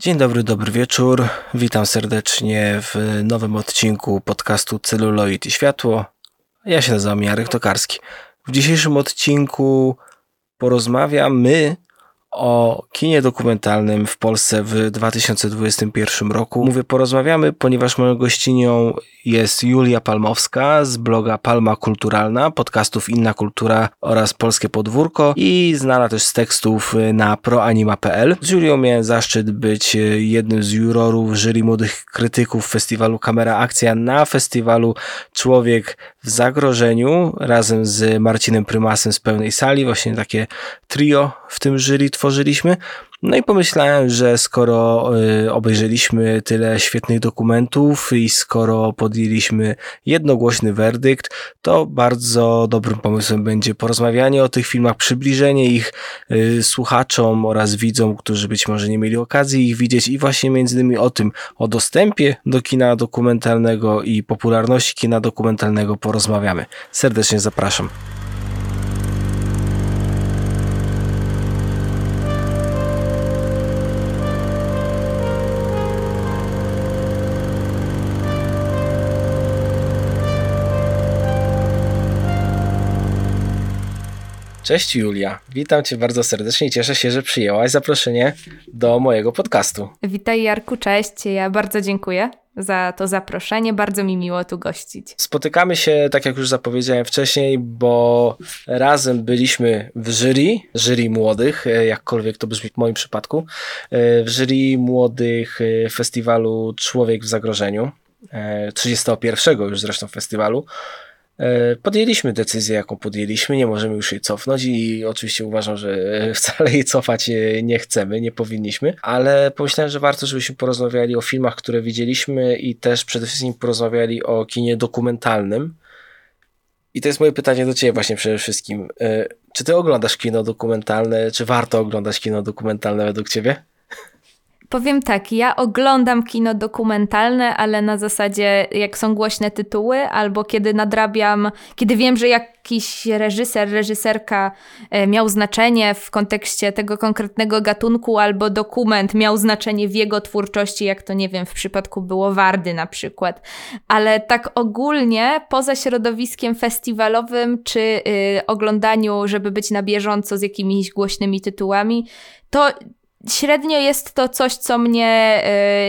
Dzień dobry, dobry wieczór. Witam serdecznie w nowym odcinku podcastu Celuloid i Światło. Ja się nazywam Jarek Tokarski. W dzisiejszym odcinku porozmawiamy o kinie dokumentalnym w Polsce w 2021 roku. Mówię porozmawiamy, ponieważ moją gościnią jest Julia Palmowska z bloga Palma Kulturalna, podcastów Inna Kultura oraz Polskie Podwórko i znana też z tekstów na proanima.pl. Z Julią miałem zaszczyt być jednym z jurorów jury młodych krytyków festiwalu Kamera Akcja na festiwalu Człowiek w Zagrożeniu razem z Marcinem Prymasem z pełnej sali. Właśnie takie trio w tym jury tworzyliśmy. No i pomyślałem, że skoro y, obejrzeliśmy tyle świetnych dokumentów i skoro podjęliśmy jednogłośny werdykt, to bardzo dobrym pomysłem będzie porozmawianie o tych filmach, przybliżenie ich y, słuchaczom oraz widzom, którzy być może nie mieli okazji ich widzieć i właśnie między innymi o tym, o dostępie do kina dokumentalnego i popularności kina dokumentalnego porozmawiamy. Serdecznie zapraszam. Cześć Julia, witam Cię bardzo serdecznie i cieszę się, że przyjęłaś zaproszenie do mojego podcastu. Witaj Jarku, cześć. Ja bardzo dziękuję za to zaproszenie, bardzo mi miło tu gościć. Spotykamy się, tak jak już zapowiedziałem wcześniej, bo razem byliśmy w jury, jury młodych, jakkolwiek to brzmi w moim przypadku, w jury młodych festiwalu Człowiek w Zagrożeniu, 31 już zresztą festiwalu. E, podjęliśmy decyzję, jaką podjęliśmy, nie możemy już jej cofnąć i oczywiście uważam, że wcale jej cofać nie chcemy, nie powinniśmy, ale pomyślałem, że warto, żebyśmy porozmawiali o filmach, które widzieliśmy i też przede wszystkim porozmawiali o kinie dokumentalnym. I to jest moje pytanie do Ciebie właśnie przede wszystkim. E, czy Ty oglądasz kino dokumentalne? Czy warto oglądać kino dokumentalne według Ciebie? Powiem tak, ja oglądam kino dokumentalne, ale na zasadzie jak są głośne tytuły, albo kiedy nadrabiam, kiedy wiem, że jakiś reżyser, reżyserka e, miał znaczenie w kontekście tego konkretnego gatunku, albo dokument miał znaczenie w jego twórczości, jak to nie wiem, w przypadku było Wardy na przykład. Ale tak ogólnie, poza środowiskiem festiwalowym, czy y, oglądaniu, żeby być na bieżąco z jakimiś głośnymi tytułami, to Średnio jest to coś, co mnie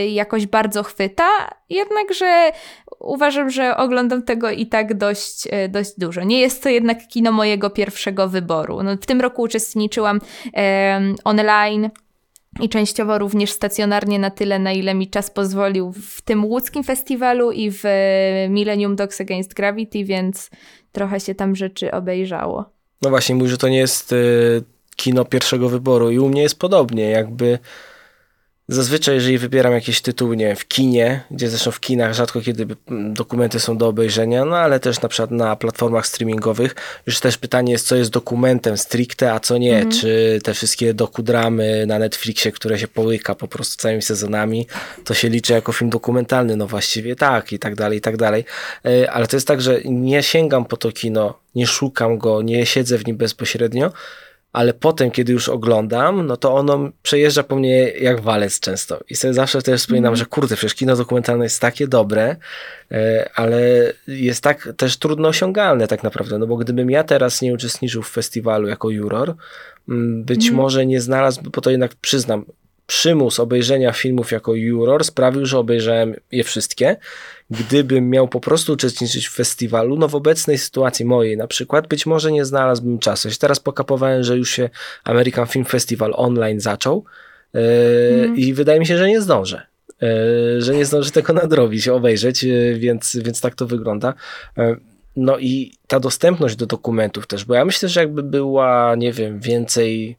y, jakoś bardzo chwyta, jednakże uważam, że oglądam tego i tak dość, y, dość dużo. Nie jest to jednak kino mojego pierwszego wyboru. No, w tym roku uczestniczyłam y, online i częściowo również stacjonarnie na tyle, na ile mi czas pozwolił w tym łódzkim festiwalu i w Millennium Dogs Against Gravity, więc trochę się tam rzeczy obejrzało. No właśnie, mówi, że to nie jest kino pierwszego wyboru i u mnie jest podobnie, jakby zazwyczaj jeżeli wybieram jakieś tytuły, nie wiem, w kinie, gdzie zresztą w kinach rzadko kiedy dokumenty są do obejrzenia, no ale też na przykład na platformach streamingowych, już też pytanie jest, co jest dokumentem stricte, a co nie, mm. czy te wszystkie dokudramy na Netflixie, które się połyka po prostu całymi sezonami, to się liczy jako film dokumentalny, no właściwie tak i tak dalej, i tak dalej, e, ale to jest tak, że nie sięgam po to kino, nie szukam go, nie siedzę w nim bezpośrednio, ale potem, kiedy już oglądam, no to ono przejeżdża po mnie jak walec często. I sobie zawsze też wspominam, mm. że kurde, przecież kino dokumentalne jest takie dobre, e, ale jest tak też trudno osiągalne tak naprawdę, no bo gdybym ja teraz nie uczestniczył w festiwalu jako juror, mm, być mm. może nie znalazł, bo to jednak przyznam, przymus obejrzenia filmów jako juror sprawił, że obejrzałem je wszystkie. Gdybym miał po prostu uczestniczyć w festiwalu, no w obecnej sytuacji mojej na przykład, być może nie znalazłbym czasu. Ja teraz pokapowałem, że już się American Film Festival online zaczął yy, mm. i wydaje mi się, że nie zdążę. Yy, że nie zdążę tego nadrobić, obejrzeć, yy, więc, więc tak to wygląda. No i ta dostępność do dokumentów też, bo ja myślę, że jakby była, nie wiem, więcej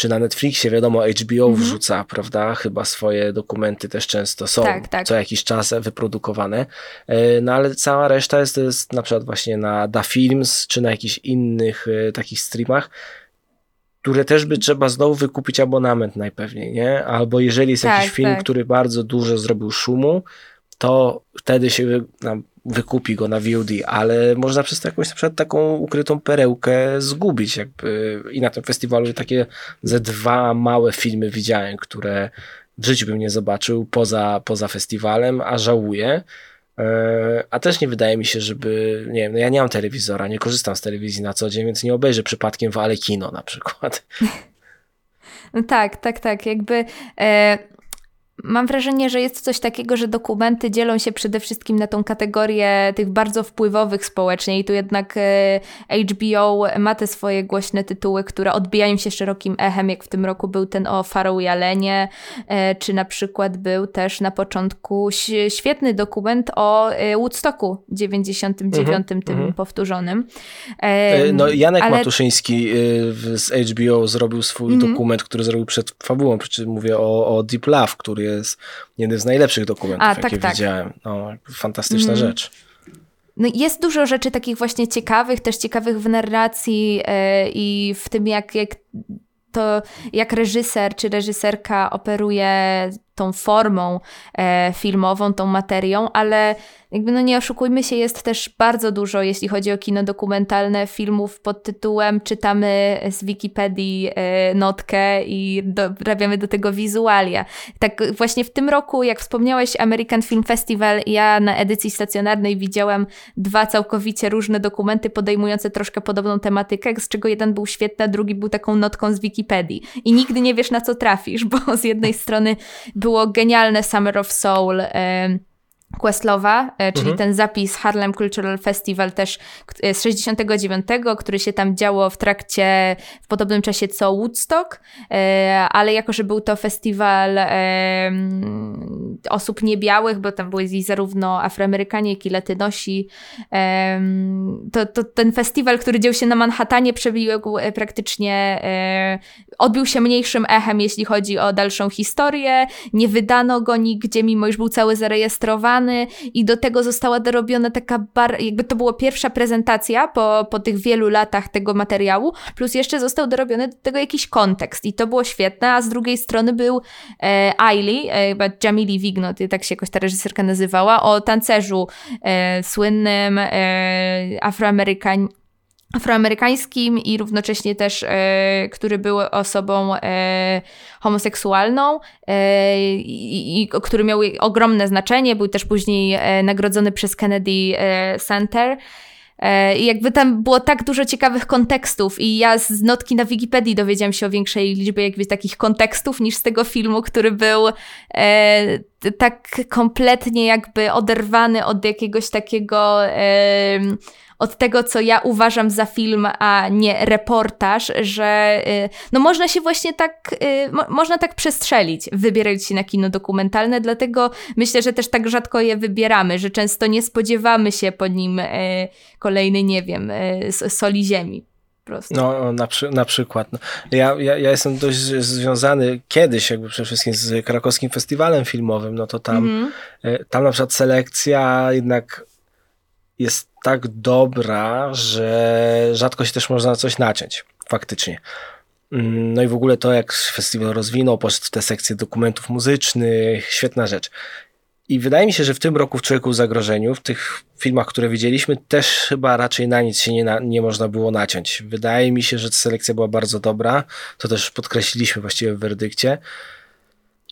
czy na Netflixie, wiadomo, HBO mhm. wrzuca, prawda, chyba swoje dokumenty też często są tak, tak. co jakiś czas wyprodukowane, e, no ale cała reszta jest, jest na przykład właśnie na Da Films, czy na jakichś innych e, takich streamach, które też by trzeba znowu wykupić abonament najpewniej, nie? Albo jeżeli jest tak, jakiś film, tak. który bardzo dużo zrobił szumu, to wtedy się wykupi go na VOD, ale można przez jakąś na przykład taką ukrytą perełkę zgubić jakby i na tym festiwalu takie ze dwa małe filmy widziałem, które w życiu bym nie zobaczył poza, poza festiwalem, a żałuję. E, a też nie wydaje mi się, żeby, nie wiem, no ja nie mam telewizora, nie korzystam z telewizji na co dzień, więc nie obejrzę przypadkiem w Ale Kino na przykład. No tak, tak, tak. Jakby e, Mam wrażenie, że jest coś takiego, że dokumenty dzielą się przede wszystkim na tą kategorię tych bardzo wpływowych społecznie i tu jednak e, HBO ma te swoje głośne tytuły, które odbijają się szerokim echem, jak w tym roku był ten o Farą Jalenie, e, czy na przykład był też na początku świetny dokument o e, Woodstocku 99, mm -hmm, tym -hmm. powtórzonym. No Janek Ale... Matuszyński z HBO zrobił swój -hmm. dokument, który zrobił przed fabułą, mówię o, o Deep Love, który jest jeden z najlepszych dokumentów, A, jakie tak, tak. widziałem. No, fantastyczna mm. rzecz. No jest dużo rzeczy takich właśnie ciekawych, też ciekawych w narracji yy, i w tym, jak, jak to jak reżyser czy reżyserka operuje tą formą e, filmową, tą materią, ale jakby no nie oszukujmy się, jest też bardzo dużo, jeśli chodzi o kino dokumentalne, filmów pod tytułem czytamy z Wikipedii e, notkę i dorabiamy do tego wizualia. Tak właśnie w tym roku, jak wspomniałeś American Film Festival, ja na edycji stacjonarnej widziałam dwa całkowicie różne dokumenty podejmujące troszkę podobną tematykę, z czego jeden był świetny, a drugi był taką notką z Wikipedii. I nigdy nie wiesz na co trafisz, bo z jednej strony było genialne Summer of Soul, Questlowa, e, czyli mhm. ten zapis Harlem Cultural Festival też e, z 69, który się tam działo w trakcie, w podobnym czasie co Woodstock, e, ale jako, że był to festiwal osób niebiałych, bo tam były zarówno Afroamerykanie, jak i Latynosi, to, to ten festiwal, który dział się na Manhattanie, przebiegł praktycznie, odbił się mniejszym echem, jeśli chodzi o dalszą historię, nie wydano go nigdzie, mimo już był cały zarejestrowany, i do tego została dorobiona taka bar, jakby to była pierwsza prezentacja po, po tych wielu latach tego materiału, plus jeszcze został dorobiony do tego jakiś kontekst i to było świetne, a z drugiej strony był e, Ailey, e, Jamili Wignot, tak się jakoś ta reżyserka nazywała, o tancerzu e, słynnym e, afroamerykań afroamerykańskim i równocześnie też, e, który był osobą e, homoseksualną e, i, i, który miał ogromne znaczenie, był też później e, nagrodzony przez Kennedy e, Center. E, I jakby tam było tak dużo ciekawych kontekstów i ja z notki na Wikipedii dowiedziałam się o większej liczbie jakby takich kontekstów niż z tego filmu, który był tak kompletnie jakby oderwany od jakiegoś takiego e, od tego, co ja uważam za film, a nie reportaż, że y, no można się właśnie tak, y, mo można tak przestrzelić, wybierając się na kino dokumentalne, dlatego myślę, że też tak rzadko je wybieramy, że często nie spodziewamy się po nim y, kolejnej, nie wiem, soli ziemi. No, na, przy, na przykład. No. Ja, ja, ja jestem dość związany kiedyś jakby przede wszystkim z krakowskim festiwalem filmowym, no to tam, mm -hmm. tam na przykład selekcja jednak jest tak dobra, że rzadko się też można na coś naciąć, faktycznie. Mm, no i w ogóle to, jak festiwal rozwinął, poszedł w te sekcje dokumentów muzycznych, świetna rzecz. I wydaje mi się, że w tym roku w Człowieku w Zagrożeniu, w tych filmach, które widzieliśmy, też chyba raczej na nic się nie, na, nie można było naciąć. Wydaje mi się, że selekcja była bardzo dobra. To też podkreśliliśmy właściwie w werdykcie.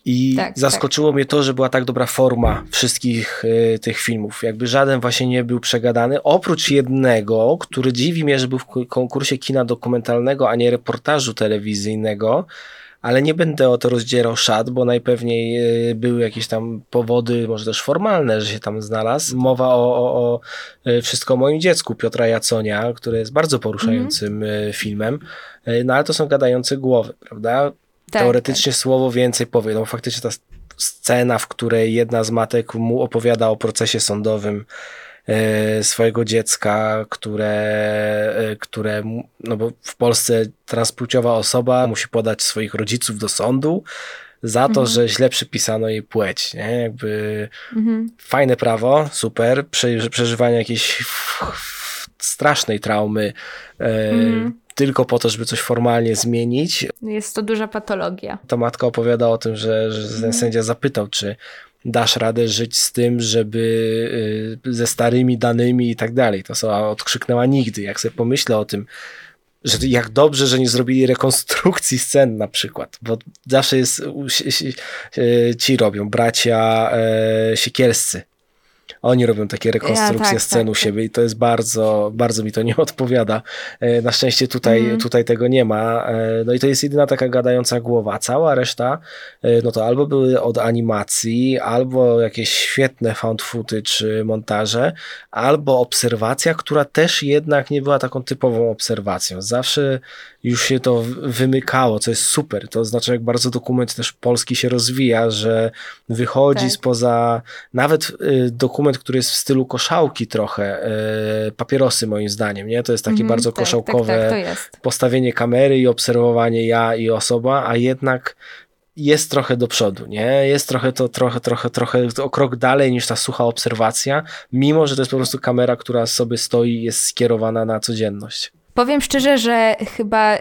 I tak, zaskoczyło tak. mnie to, że była tak dobra forma wszystkich y, tych filmów. Jakby żaden właśnie nie był przegadany, oprócz jednego, który dziwi mnie, że był w konkursie kina dokumentalnego, a nie reportażu telewizyjnego. Ale nie będę o to rozdzierał szat, bo najpewniej y, były jakieś tam powody, może też formalne, że się tam znalazł. Mowa o, o, o y, Wszystko o moim dziecku Piotra Jaconia, który jest bardzo poruszającym mm filmem. No ale to są gadające głowy, prawda? tak, teoretycznie tak. słowo więcej powie. No faktycznie ta scena, w której jedna z matek mu opowiada o procesie sądowym e, swojego dziecka, które, e, które, no bo w Polsce transpłciowa osoba musi podać swoich rodziców do sądu za to, mhm. że źle przypisano jej płeć, nie? Jakby mhm. fajne prawo, super, przeżywanie jakiejś strasznej traumy, e, mhm tylko po to, żeby coś formalnie zmienić. Jest to duża patologia. Ta matka opowiada o tym, że, że ten mhm. sędzia zapytał, czy dasz radę żyć z tym, żeby y, ze starymi danymi i tak dalej. To sobie odkrzyknęła nigdy. Jak sobie pomyślę o tym, że jak dobrze, że nie zrobili rekonstrukcji scen na przykład, bo zawsze jest, ci robią, bracia e, Siekielscy, oni robią takie rekonstrukcje ja, tak, scen tak, u siebie i to jest bardzo, bardzo mi to nie odpowiada. E, na szczęście tutaj, mm. tutaj tego nie ma. E, no i to jest jedyna taka gadająca głowa. Cała reszta, e, no to albo były od animacji, albo jakieś świetne found footage montaże, albo obserwacja, która też jednak nie była taką typową obserwacją. Zawsze już się to wymykało, co jest super. To znaczy, jak bardzo dokument też polski się rozwija, że wychodzi tak. spoza nawet y, dokument, który jest w stylu koszałki trochę, y, papierosy moim zdaniem, nie? To jest takie mm, bardzo tak, koszałkowe tak, tak postawienie kamery i obserwowanie ja i osoba, a jednak jest trochę do przodu, nie? Jest trochę to, trochę, trochę, trochę o krok dalej niż ta sucha obserwacja, mimo że to jest po prostu kamera, która sobie stoi i jest skierowana na codzienność. Powiem szczerze, że chyba y,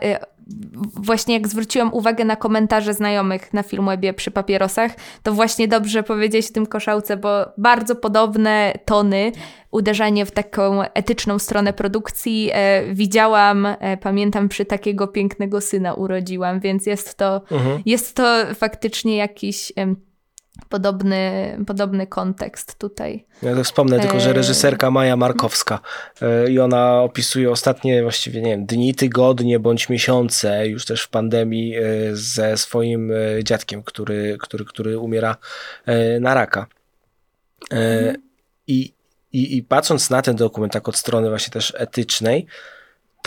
właśnie jak zwróciłam uwagę na komentarze znajomych na Filmwebie przy papierosach, to właśnie dobrze powiedzieć o tym koszałce, bo bardzo podobne tony, uderzanie w taką etyczną stronę produkcji e, widziałam, e, pamiętam przy takiego pięknego syna urodziłam, więc jest to, mhm. jest to faktycznie jakiś podobny, podobny kontekst tutaj. Ja to wspomnę tylko, że e, reżyserka Maja Markowska e, i ona opisuje ostatnie właściwie, nie wiem, dni, tygodnie bądź miesiące już też w pandemii e, ze swoim dziadkiem, który, który, który umiera na raka. Mhm. I, i, I patrząc na ten dokument tak od strony właśnie też etycznej,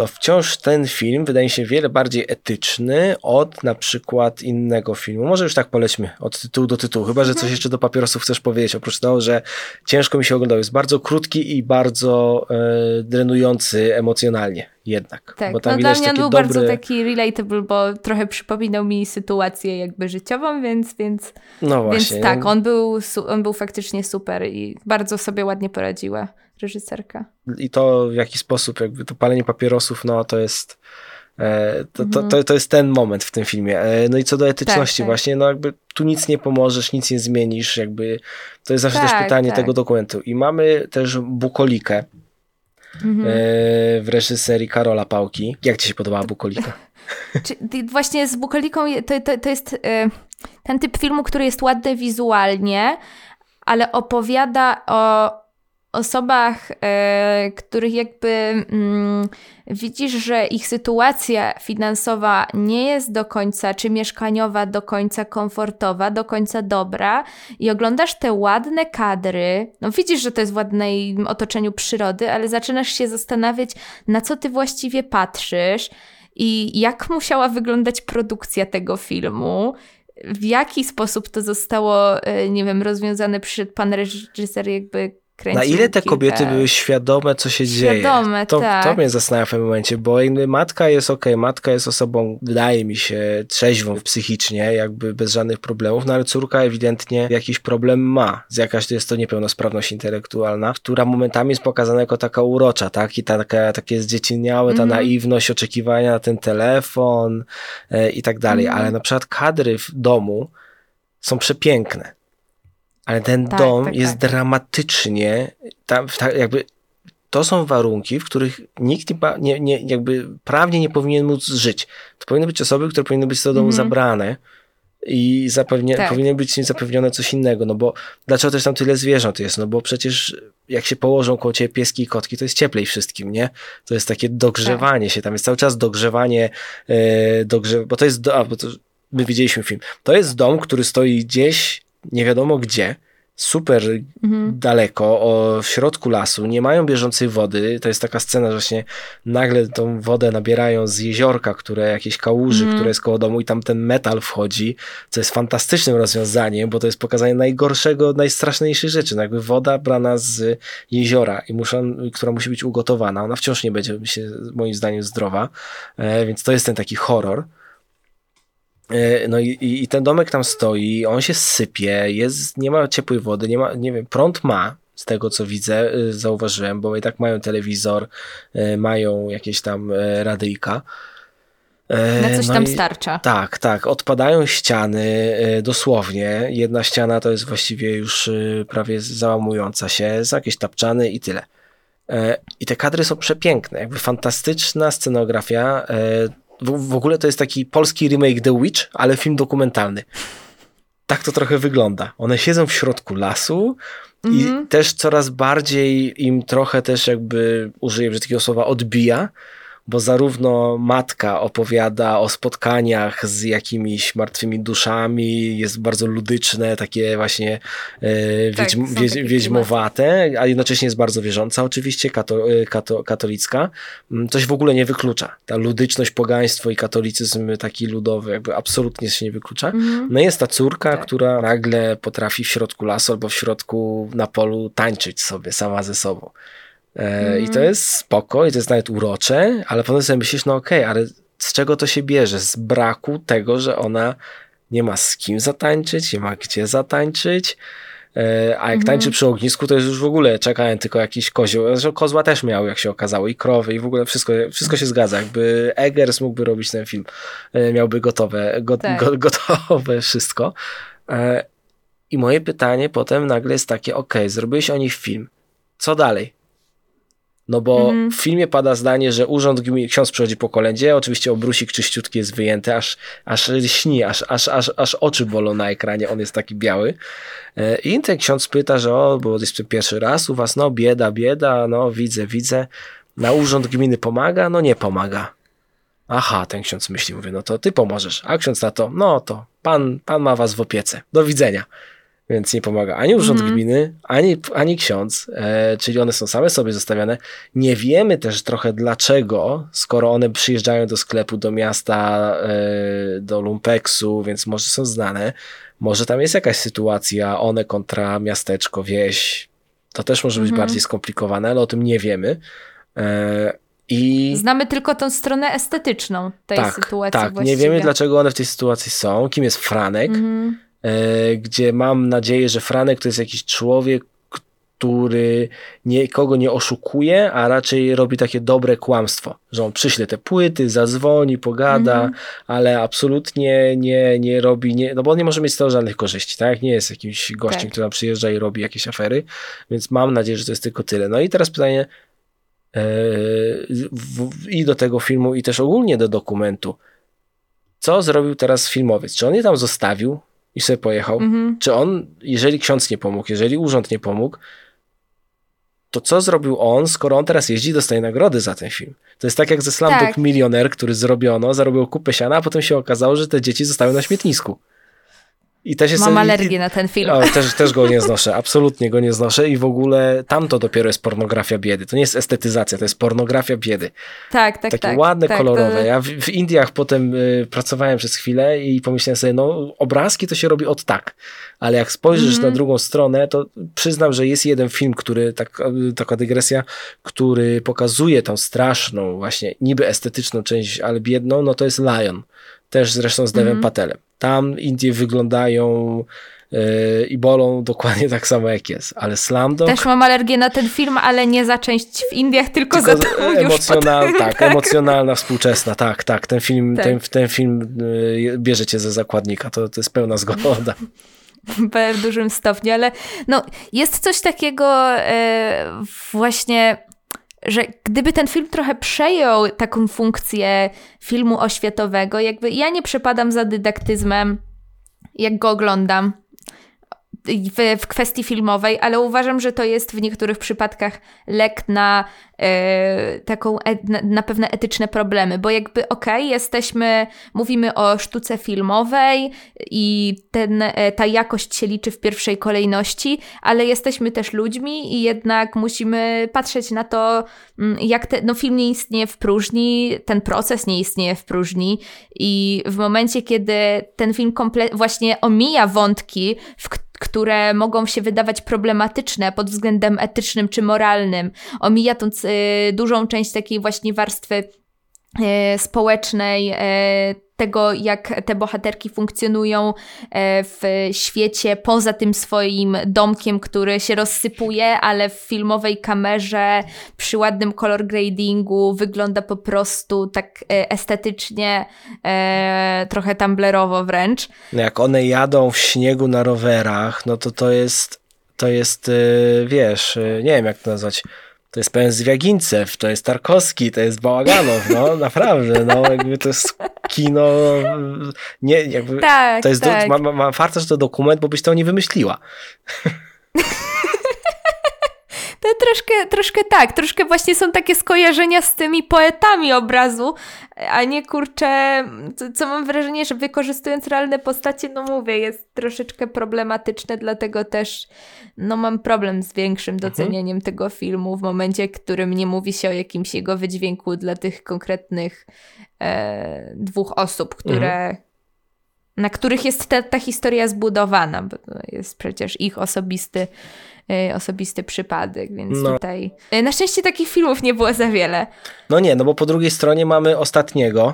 to wciąż ten film wydaje się wiele bardziej etyczny od na przykład innego filmu. Może już tak polećmy od tytułu do tytułu, chyba że coś mhm. jeszcze do papierosów chcesz powiedzieć, oprócz tego, że ciężko mi się oglądał. Jest bardzo krótki i bardzo e, drenujący emocjonalnie jednak. Tak, bo tam no widać dla mnie był dobry... bardzo taki relatable, bo trochę przypominał mi sytuację jakby życiową, więc, więc, no właśnie, więc tak, on był, on był faktycznie super i bardzo sobie ładnie poradziła reżyserka. I to w jaki sposób, jakby to palenie papierosów, no to jest. E, to, to, to, to, jest ten moment w tym filmie. E, no i co do etyczności, tak, tak. właśnie, no jakby tu nic nie pomożesz, nic nie zmienisz, jakby to jest zawsze tak, też pytanie tak. tego dokumentu. I mamy też bukolikę mhm. E, w reżyserii Karola Pałki. Jak ci się podobała bukolika? właśnie z bukoliką to, to, to jest ten typ filmu, który jest ładny wizualnie, ale opowiada o osobach, e, których jakby mm, widzisz, że ich sytuacja finansowa nie jest do końca, czy mieszkaniowa do końca komfortowa, do końca dobra i oglądasz te ładne kadry, no widzisz, że to jest w ładnym otoczeniu przyrody, ale zaczynasz się zastanawiać, na co ty właściwie patrzysz i jak musiała wyglądać produkcja tego filmu, w jaki sposób to zostało, e, nie wiem, rozwiązane, przyszedł pan reżyser jakby na ile te kilka... kobiety były świadome, co się świadome, dzieje? To, tak. to mnie zastanawia w tym momencie, bo jakby matka jest ok, matka jest osobą, wydaje mi się, trzeźwą psychicznie, jakby bez żadnych problemów, no ale córka ewidentnie jakiś problem ma. Z jakaś jest to niepełnosprawność intelektualna, która momentami jest pokazana jako taka urocza, tak? I ta, taka, takie zdzieciniałe, ta mm -hmm. naiwność, oczekiwania na ten telefon e, i tak dalej. Mm -hmm. Ale na przykład kadry w domu są przepiękne ale ten tak, dom tak, jest tak. dramatycznie, tam, jakby to są warunki, w których nikt nie, nie, jakby prawnie nie powinien móc żyć. To powinny być osoby, które powinny być z tego domu mm -hmm. zabrane i zapewnia, tak. powinien być im zapewnione coś innego, no bo dlaczego też tam tyle zwierząt jest, no bo przecież jak się położą koło ciebie pieski i kotki, to jest cieplej wszystkim, nie? To jest takie dogrzewanie tak. się, tam jest cały czas dogrzewanie, e, dogrze bo to jest, a, bo to, my widzieliśmy film, to jest dom, który stoi gdzieś nie wiadomo gdzie, super mhm. daleko, o, w środku lasu, nie mają bieżącej wody. To jest taka scena, że właśnie nagle tą wodę nabierają z jeziorka, które jakieś kałuży, mhm. które jest koło domu i tam ten metal wchodzi, co jest fantastycznym rozwiązaniem, bo to jest pokazanie najgorszego, najstraszniejszych rzeczy. No jakby woda brana z jeziora i muszą, która musi być ugotowana. Ona wciąż nie będzie się, moim zdaniem, zdrowa, e, więc to jest ten taki horror. E, no i, i, ten domek tam stoi, on się sypie, jest, nie ma ciepłej wody, nie ma, nie wiem, prąd ma, z tego co widzę, e, zauważyłem, bo i tak mają telewizor, e, mają jakieś tam radyjka. Na coś no tam starcza. Tak, tak. Odpadają ściany dosłownie. Jedna ściana to jest właściwie już prawie załamująca się, z jakieś tapczany i tyle. I te kadry są przepiękne, jakby fantastyczna scenografia. W, ogóle to jest taki polski remake The Witch, ale film dokumentalny. Tak to trochę wygląda. One siedzą w środku lasu, i mm -hmm. też coraz bardziej im trochę też jakby, użyję takiego słowa, odbija, bo zarówno matka opowiada o spotkaniach z jakimiś martwymi duszami, jest bardzo ludyczne, takie właśnie e, tak, wiedźm, wiedźmowate, a jednocześnie jest bardzo wierząca, oczywiście kato, e, kato, katolicka. Mm, coś w ogóle nie wyklucza. Ta ludyczność, pogaństwo i katolicyzm taki ludowy jakby absolutnie się nie wyklucza. Mhm. No jest ta córka, tak. która nagle potrafi w środku lasu albo w środku na polu tańczyć sobie sama ze sobą. Mm. I to mhm. jest spoko, i to jest nawet urocze, ale potem sobie myślisz, no okej, okay, ale z czego to się bierze? Z braku tego, że ona nie ma z kim zatańczyć, nie ma gdzie zatańczyć, e, a jak mm. tańczy przy ognisku, to jest już w ogóle czekałem tylko jakiś kozioł. Zresztą kozła też miał, jak się okazało, i krowy, i w ogóle wszystko, wszystko się zgadza. Jakby Eggers mógłby robić ten film, e, miałby gotowe, go, tak. go, gotowe wszystko. I moje pytanie potem nagle jest takie, ok, zrobiłeś o nich film, co dalej? No bo mm. w filmie pada zdanie, że urząd gminy, ksiądz przychodzi po kolędzie, oczywiście obrusik czyściutki jest wyjęty, aż, aż śni, aż, aż, aż, aż oczy bolą na ekranie, on jest taki biały. E, I ten ksiądz pyta, że o, bo jest pierwszy raz u was, no bieda, bieda, no widzę, widzę. Na urząd gminy pomaga? No nie pomaga. Aha, ten ksiądz myśli, mówi, no to ty pomożesz. A ksiądz na to, no to pan, pan ma was w opiece. Do widzenia więc nie pomaga ani urząd mm gminy, ani, ani ksiądz, e, czyli one są same sobie zostawiane. Nie wiemy też trochę dlaczego, skoro one przyjeżdżają do sklepu, do miasta, e, do lumpeksu, więc może są znane. Może tam jest jakaś sytuacja, one kontra miasteczko, wieś. To też może być mm bardziej skomplikowane, ale o tym nie wiemy. E, i... Znamy tylko tą stronę estetyczną tej tak, sytuacji. Tak, właściwie. nie wiemy dlaczego one w tej sytuacji są, kim jest Franek. Mm gdzie mam nadzieję, że Franek to jest jakiś człowiek, który nikogo nie oszukuje, a raczej robi takie dobre kłamstwo, że on przyśle te płyty, zadzwoni, pogada, mm -hmm. ale absolutnie nie, nie robi, nie, no bo on nie może mieć z tego żadnych korzyści, tak? Nie jest jakimś gościem, tak. który przyjeżdża i robi jakieś afery, więc mam nadzieję, że to jest tylko tyle. No i teraz pytanie yy, w, i do tego filmu, i też ogólnie do dokumentu. Co zrobił teraz filmowiec? Czy on je tam zostawił? I sobie pojechał. Mhm. Czy on, jeżeli ksiądz nie pomógł, jeżeli urząd nie pomógł, to co zrobił on, skoro on teraz jeździ i dostaje nagrody za ten film? To jest tak jak ze Slumdog tak. Milioner, który zrobiono, zarobił kupę siana, a potem się okazało, że te dzieci zostały na śmietnisku. I też jest Mam alergię na ten film. O, też, też go nie znoszę, absolutnie go nie znoszę i w ogóle tam to dopiero jest pornografia biedy. To nie jest estetyzacja, to jest pornografia biedy. Tak, tak, Takie tak. ładne, tak, kolorowe. To... Ja w, w, Indiach potem y, pracowałem przez chwilę i pomyślałem sobie, no obrazki to się robi od tak, ale jak spojrzysz mm -hmm. na drugą stronę, to przyznam, że jest jeden film, który, tak, y, taka dygresja, który pokazuje tą straszną właśnie niby estetyczną część, ale biedną, no to jest Lion. Też zresztą z Devem mm -hmm. Patelem. Tam Indie wyglądają yy, i bolą dokładnie tak samo jak jest, ale Slamdog... Też mam alergię na ten film, ale nie za część w Indiach, tylko, tylko za tą emocjonal, Tak, emocjonalna, współczesna, tak, tak. Ten film, tak. Ten, ten film yy, bierzecie ze zakładnika, to, to jest pełna zgoda. w dużym stopniu, ale no, jest coś takiego e, właśnie że gdyby ten film trochę przejął taką funkcję filmu oświatowego, jakby ja nie przepadam za dydaktyzmem, jak go oglądam w, w kwestii filmowej, ale uważam, że to jest w niektórych przypadkach lek na e, taką, e, na, pewne etyczne problemy, bo jakby okej, okay, jesteśmy, mówimy o sztuce filmowej i ten, e, ta jakość się liczy w pierwszej kolejności, ale jesteśmy też ludźmi i jednak musimy patrzeć na to, mm, jak te, no film nie istnieje w próżni, ten proces nie istnieje w próżni i w momencie, kiedy ten film komple- właśnie omija wątki, w które mogą się wydawać problematyczne pod względem etycznym czy moralnym, omija tą y, dużą część takiej właśnie warstwy społecznej, y, tego, jak te bohaterki funkcjonują e, w świecie poza tym swoim domkiem, który się rozsypuje, ale w filmowej kamerze przy ładnym color gradingu wygląda po prostu tak e, estetycznie, e, trochę tumblerowo wręcz. No jak one jadą w śniegu na rowerach, no to to jest, to jest, wiesz, nie wiem jak to nazwać, to jest pełen Zwiagincew, to jest Tarkowski, to jest Bałaganow, no naprawdę, no jakby to jest kino, nie, jakby, tak, to jest, tak. Do, ma, ma farta, że to dokument, bo byś to nie wymyśliła. Troszkę, troszkę tak, troszkę właśnie są takie skojarzenia z tymi poetami obrazu, a nie kurczę, co, co mam wrażenie, że wykorzystując realne postacie, no mówię, jest troszeczkę problematyczne, dlatego też no mam problem z większym mhm. docenieniem mhm. tego filmu w momencie, w którym nie mówi się o jakimś jego wydźwięku dla tych konkretnych e, dwóch osób, które mhm na których jest ta, ta historia zbudowana, bo to jest przecież ich osobisty, y, osobisty przypadek, więc no. tutaj y, na szczęście takich filmów nie było za wiele. No nie, no bo po drugiej stronie mamy ostatniego,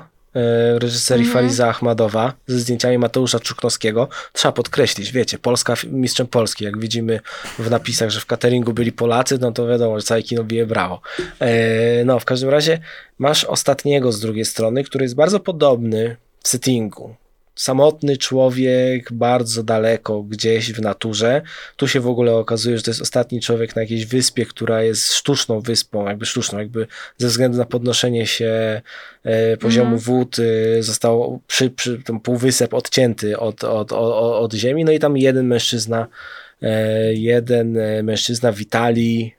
y, reżyserii -hmm. Fariza Ahmadowa ze zdjęciami Mateusza Czuknowskiego. Trzeba podkreślić, wiecie, Polska mistrzem Polski. Jak widzimy w napisach, że w cateringu byli Polacy, no to wiadomo, że całe kino bije brawo. No, w każdym razie masz ostatniego z drugiej strony, który jest bardzo podobny w settingu samotny człowiek bardzo daleko gdzieś w naturze. Tu się w ogóle okazuje, że to jest ostatni człowiek na jakiejś wyspie, która jest sztuczną wyspą, jakby sztuczną, jakby ze względu na podnoszenie się e, poziomu mm. wód e, został przy, przy ten półwysep odcięty od, od, od, od ziemi. No i tam jeden mężczyzna, e, jeden mężczyzna w Italii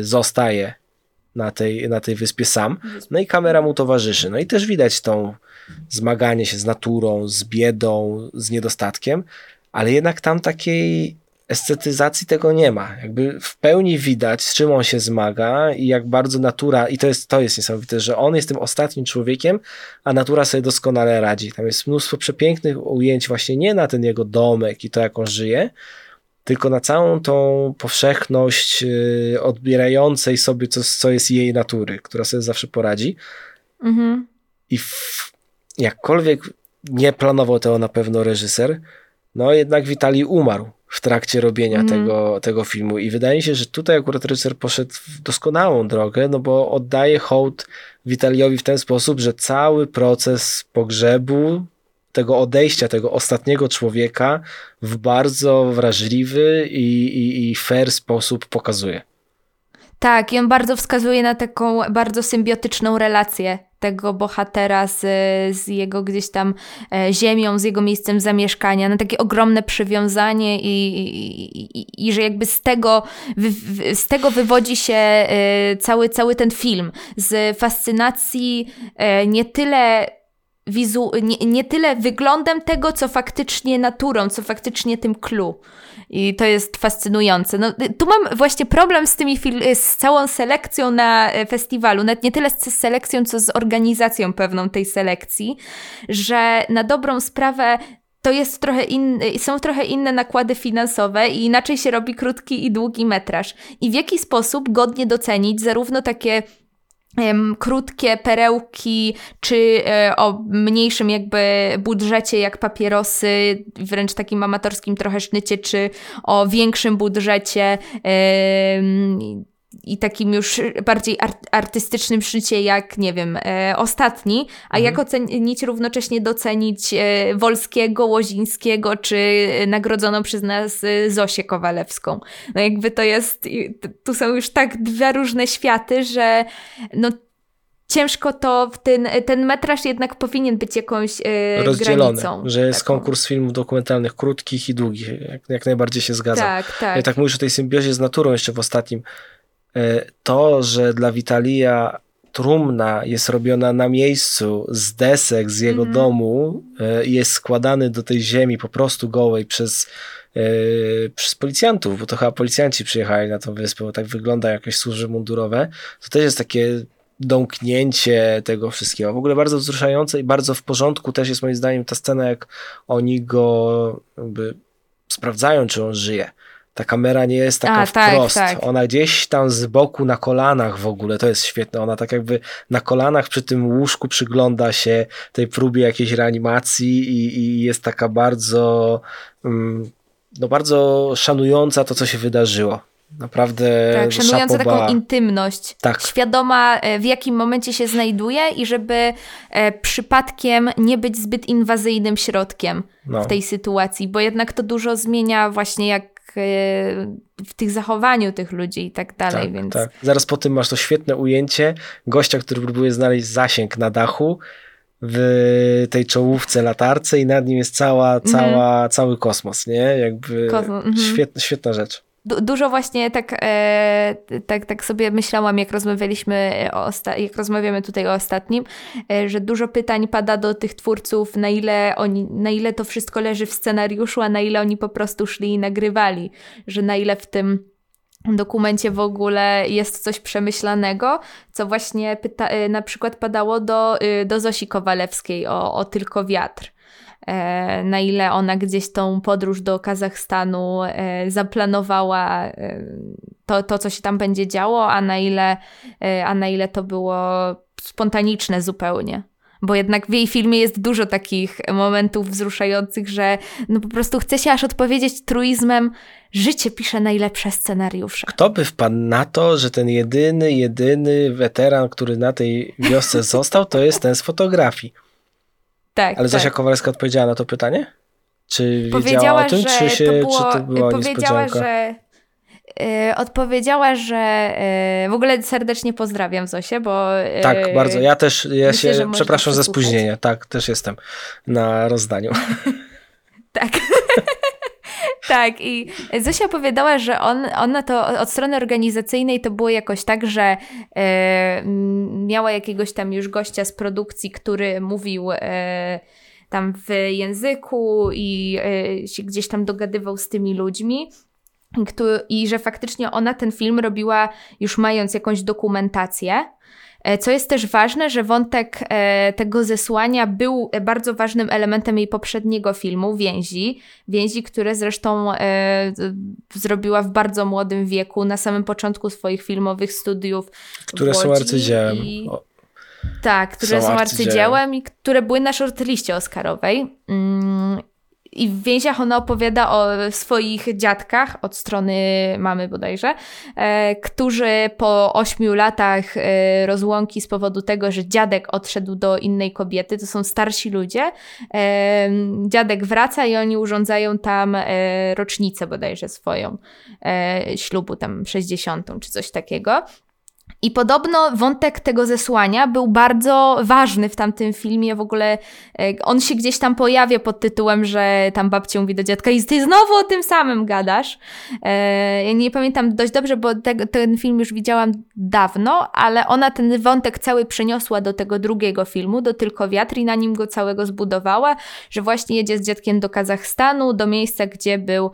zostaje na tej, na tej wyspie sam. No i kamera mu towarzyszy. No i też widać tą zmaganie się z naturą, z biedą, z niedostatkiem, ale jednak tam takiej estetyzacji tego nie ma. Jakby w pełni widać, z czym on się zmaga i jak bardzo natura, i to jest, to jest niesamowite, że on jest tym ostatnim człowiekiem, a natura sobie doskonale radzi. Tam jest mnóstwo przepięknych ujęć właśnie nie na ten jego domek i to, jak on żyje, tylko na całą tą powszechność yy, odbierającej sobie, co, co jest jej natury, która sobie zawsze poradzi. Mhm. I w, jakkolwiek nie planował tego na pewno reżyser, no jednak Witali umarł w trakcie robienia mm. tego, tego filmu i wydaje mi się, że tutaj akurat reżyser poszedł w doskonałą drogę, no bo oddaje hołd Witaliowi w ten sposób, że cały proces pogrzebu, tego odejścia, tego ostatniego człowieka w bardzo wrażliwy i, i, i fair sposób pokazuje. Tak, i on bardzo wskazuje na taką bardzo symbiotyczną relację tego bohatera z, z jego gdzieś tam e, ziemią, z jego miejscem zamieszkania, na takie ogromne przywiązanie i, i, i, i że jakby z tego, z tego wywodzi się e, cały, cały ten film. Z fascynacji e, nie tyle wizu, nie, nie tyle wyglądem tego, co faktycznie naturą, co faktycznie tym clue. I to jest fascynujące. No, tu mam właśnie problem z tymi z całą selekcją na e, festiwalu, nawet nie tyle z selekcją, co z organizacją pewną tej selekcji, że na dobrą sprawę to jest trochę są trochę inne nakłady finansowe i inaczej się robi krótki i długi metraż. I w jaki sposób godnie docenić zarówno takie krótkie perełki, czy e, o mniejszym jakby budżecie jak papierosy, wręcz takim amatorskim trochę sznycie, czy o większym budżecie i takim już bardziej artystycznym sznycie jak, nie wiem, e, ostatni, a mhm. jak ocenić równocześnie docenić e, Wolskiego, Łozińskiego, czy nagrodzoną przez nas e, Zosię Kowalewską. No jakby to jest, tu są już tak dwa różne światy, że no ciężko to, ten, ten metraż jednak powinien być jakąś yy, Rozdzielony, granicą. że jest taką. konkurs filmów dokumentalnych krótkich i długich, jak, jak najbardziej się zgadzam. Tak, tak. Ja tak mówisz o tej symbiozie z naturą jeszcze w ostatnim. E, to, że dla Witalia trumna jest robiona na miejscu z desek z jego mm. domu e, i jest składany do tej ziemi po prostu gołej przez, przez policjantów, bo to chyba policjanci przyjechali na tą wyspę, bo tak wygląda jakieś służby mundurowe, to też jest takie domknięcie tego wszystkiego. W ogóle bardzo wzruszające i bardzo w porządku też jest moim zdaniem ta scena, jak oni go jakby sprawdzają, czy on żyje. Ta kamera nie jest taka A, wprost. Tak, tak. Ona gdzieś tam z boku na kolanach w ogóle, to jest świetne. Ona tak jakby na kolanach przy tym łóżku przygląda się tej próbie jakiejś reanimacji i, i jest taka bardzo, mm, no bardzo szanująca to, co się wydarzyło. Naprawdę. Tak, szanująca taką intymność. Tak. Świadoma, e, w jakim momencie się znajduje i żeby e, przypadkiem nie być zbyt inwazyjnym środkiem no. w tej sytuacji, bo jednak to dużo zmienia właśnie jak w tych zachowaniu tych ludzi i tak dalej, tak, więc... Tak. Zaraz po tym masz to świetne ujęcie gościa, który próbuje znaleźć zasięg na dachu w tej czołówce latarce i nad nim jest cała, mhm. cała, mm. cały kosmos, nie? Jakby mm -hmm. świetna, świetna rzecz du dużo właśnie tak, e, tak, tak sobie myślałam, jak rozmawialiśmy, o jak rozmawiamy tutaj o ostatnim, e, że dużo pytań pada do tych twórców, na ile, oni, na ile to wszystko leży w scenariuszu, a na ile oni po prostu szli i nagrywali, że na ile w tym dokumencie w ogóle jest coś przemyślanego, co właśnie pyta, e, na przykład padało do, e, do Zosi Kowalewskiej o, o Tylko Wiatr. E, na ile ona gdzieś tą podróż do Kazachstanu e, zaplanowała e, to, to, co się tam będzie działo, a na ile, a na ile to było spontaniczne zupełnie. Bo jednak w jej filmie jest dużo takich momentów wzruszających, że no po prostu chce się aż odpowiedzieć truizmem, życie pisze najlepsze scenariusze. Kto by wpadł na to, że ten jedyny, jedyny weteran, który na tej wiosce został, to jest ten z fotografii. Tak. Ale Zosia tak. Kowalska odpowiedziała na to pytanie? Czy powiedziała o tym, czy, się, to było, czy to była powiedziała, że Yy, odpowiedziała, że yy, w ogóle serdecznie pozdrawiam Zosię, bo. Yy, tak, bardzo. Ja też, ja myślę, się przepraszam za spóźnienie. Tak, też jestem na rozdaniu. tak. Tak, i Zosia opowiadała, że on, ona to od strony organizacyjnej to było jakoś tak, że e, miała jakiegoś tam już gościa z produkcji, który mówił e, tam w języku i e, się gdzieś tam dogadywał z tymi ludźmi. I że faktycznie ona ten film robiła już mając jakąś dokumentację, co jest też ważne, że wątek e, tego zesłania był bardzo ważnym elementem jej poprzedniego filmu, Więzi. Więzi, które zresztą e, zrobiła w bardzo młodym wieku, na samym początku swoich filmowych studiów. Które są arcydziełem. I... Tak, które są, są arcydziełem i które były na shortliście Oscarowej. Mm, i w więziach ona opowiada o swoich dziadkach od strony mamy bodajże, e, którzy po ośmiu latach e, rozłąki z powodu tego, że dziadek odszedł do innej kobiety, to są starsi ludzie, e, dziadek wraca i oni urządzają tam e, rocznicę bodajże swoją e, ślubu, tam 60 czy coś takiego. I podobno wątek tego zesłania był bardzo ważny w tamtym filmie. W ogóle e, on się gdzieś tam pojawia pod tytułem, że tam babcia mówi do dziadka i ty znowu o tym samym gadasz. E, ja nie pamiętam dość dobrze, bo te, ten film już widziałam dawno, ale ona ten wątek cały przeniosła do tego drugiego filmu, do Tylko Wiatr i na nim go całego zbudowała, że właśnie jedzie z dziadkiem do Kazachstanu, do miejsca, gdzie był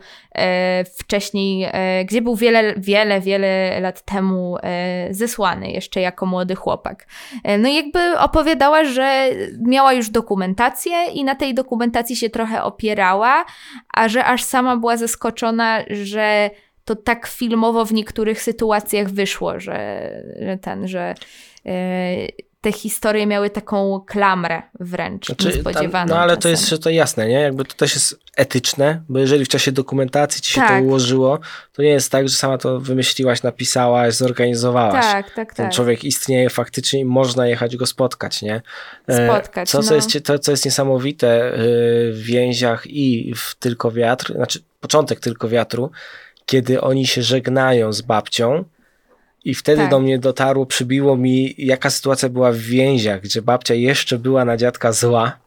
wcześniej, e, gdzie był wiele, wiele, wiele lat temu e, zesłany jeszcze jako młody chłopak. E, no i jakby opowiadała, że miała już dokumentację i na tej dokumentacji się trochę opierała, a że aż sama była zaskoczona, że to tak filmowo w niektórych sytuacjach wyszło, że, że ten, że te historie miały taką klamrę wręcz znaczy, niespodziewaną. No ale czasem. to jest to jasne, nie? Jakby to też jest etyczne, bo jeżeli w czasie dokumentacji ci się tak. to ułożyło, to nie jest tak, że sama to wymyśliłaś, napisałaś, zorganizowałaś. Tak, tak, Ten tak. człowiek istnieje faktycznie i można jechać go spotkać, nie? E, spotkać, co, no. jest, to, co jest niesamowite y, w więziach i w Tylko Wiatr, znaczy początek Tylko Wiatru, kiedy oni się żegnają z babcią, i wtedy tak. do mnie dotarło, przybiło mi, jaka sytuacja była w więziach, gdzie babcia jeszcze była na dziadka zła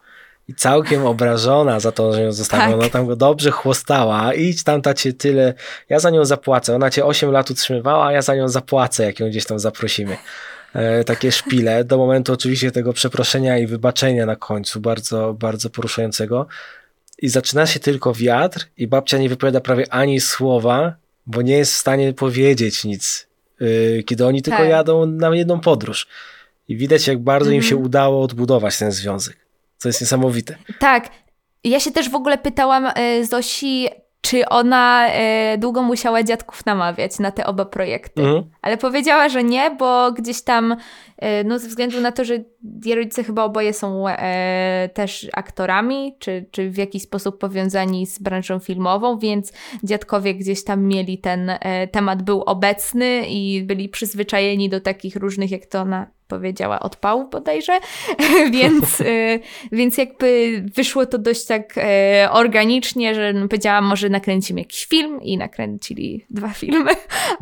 i całkiem obrażona za to, że ją zostawiła. Tak. Tam go dobrze chłostała. Idź tam, ta cię tyle. Ja za nią zapłacę. Ona cię 8 lat utrzymywała, a ja za nią zapłacę, jak ją gdzieś tam zaprosimy. E, takie szpile. Do momentu oczywiście tego przeproszenia i wybaczenia na końcu, bardzo, bardzo poruszającego. I zaczyna się tylko wiatr i babcia nie wypowiada prawie ani słowa, bo nie jest w stanie powiedzieć nic kiedy oni tylko tak. jadą na jedną podróż. I widać, jak bardzo im się mhm. udało odbudować ten związek. Co jest niesamowite. Tak. Ja się też w ogóle pytałam y, Zosi, czy ona e, długo musiała dziadków namawiać na te oba projekty. Mhm. Ale powiedziała, że nie, bo gdzieś tam, e, no ze względu na to, że jej rodzice chyba oboje są e, też aktorami, czy, czy w jakiś sposób powiązani z branżą filmową, więc dziadkowie gdzieś tam mieli ten temat, był obecny i byli przyzwyczajeni do takich różnych, jak to ona powiedziała, odpału bodajże, więc, y, więc jakby wyszło to dość tak e, organicznie, że powiedziałam, może nakręcimy jakiś film i nakręcili dwa filmy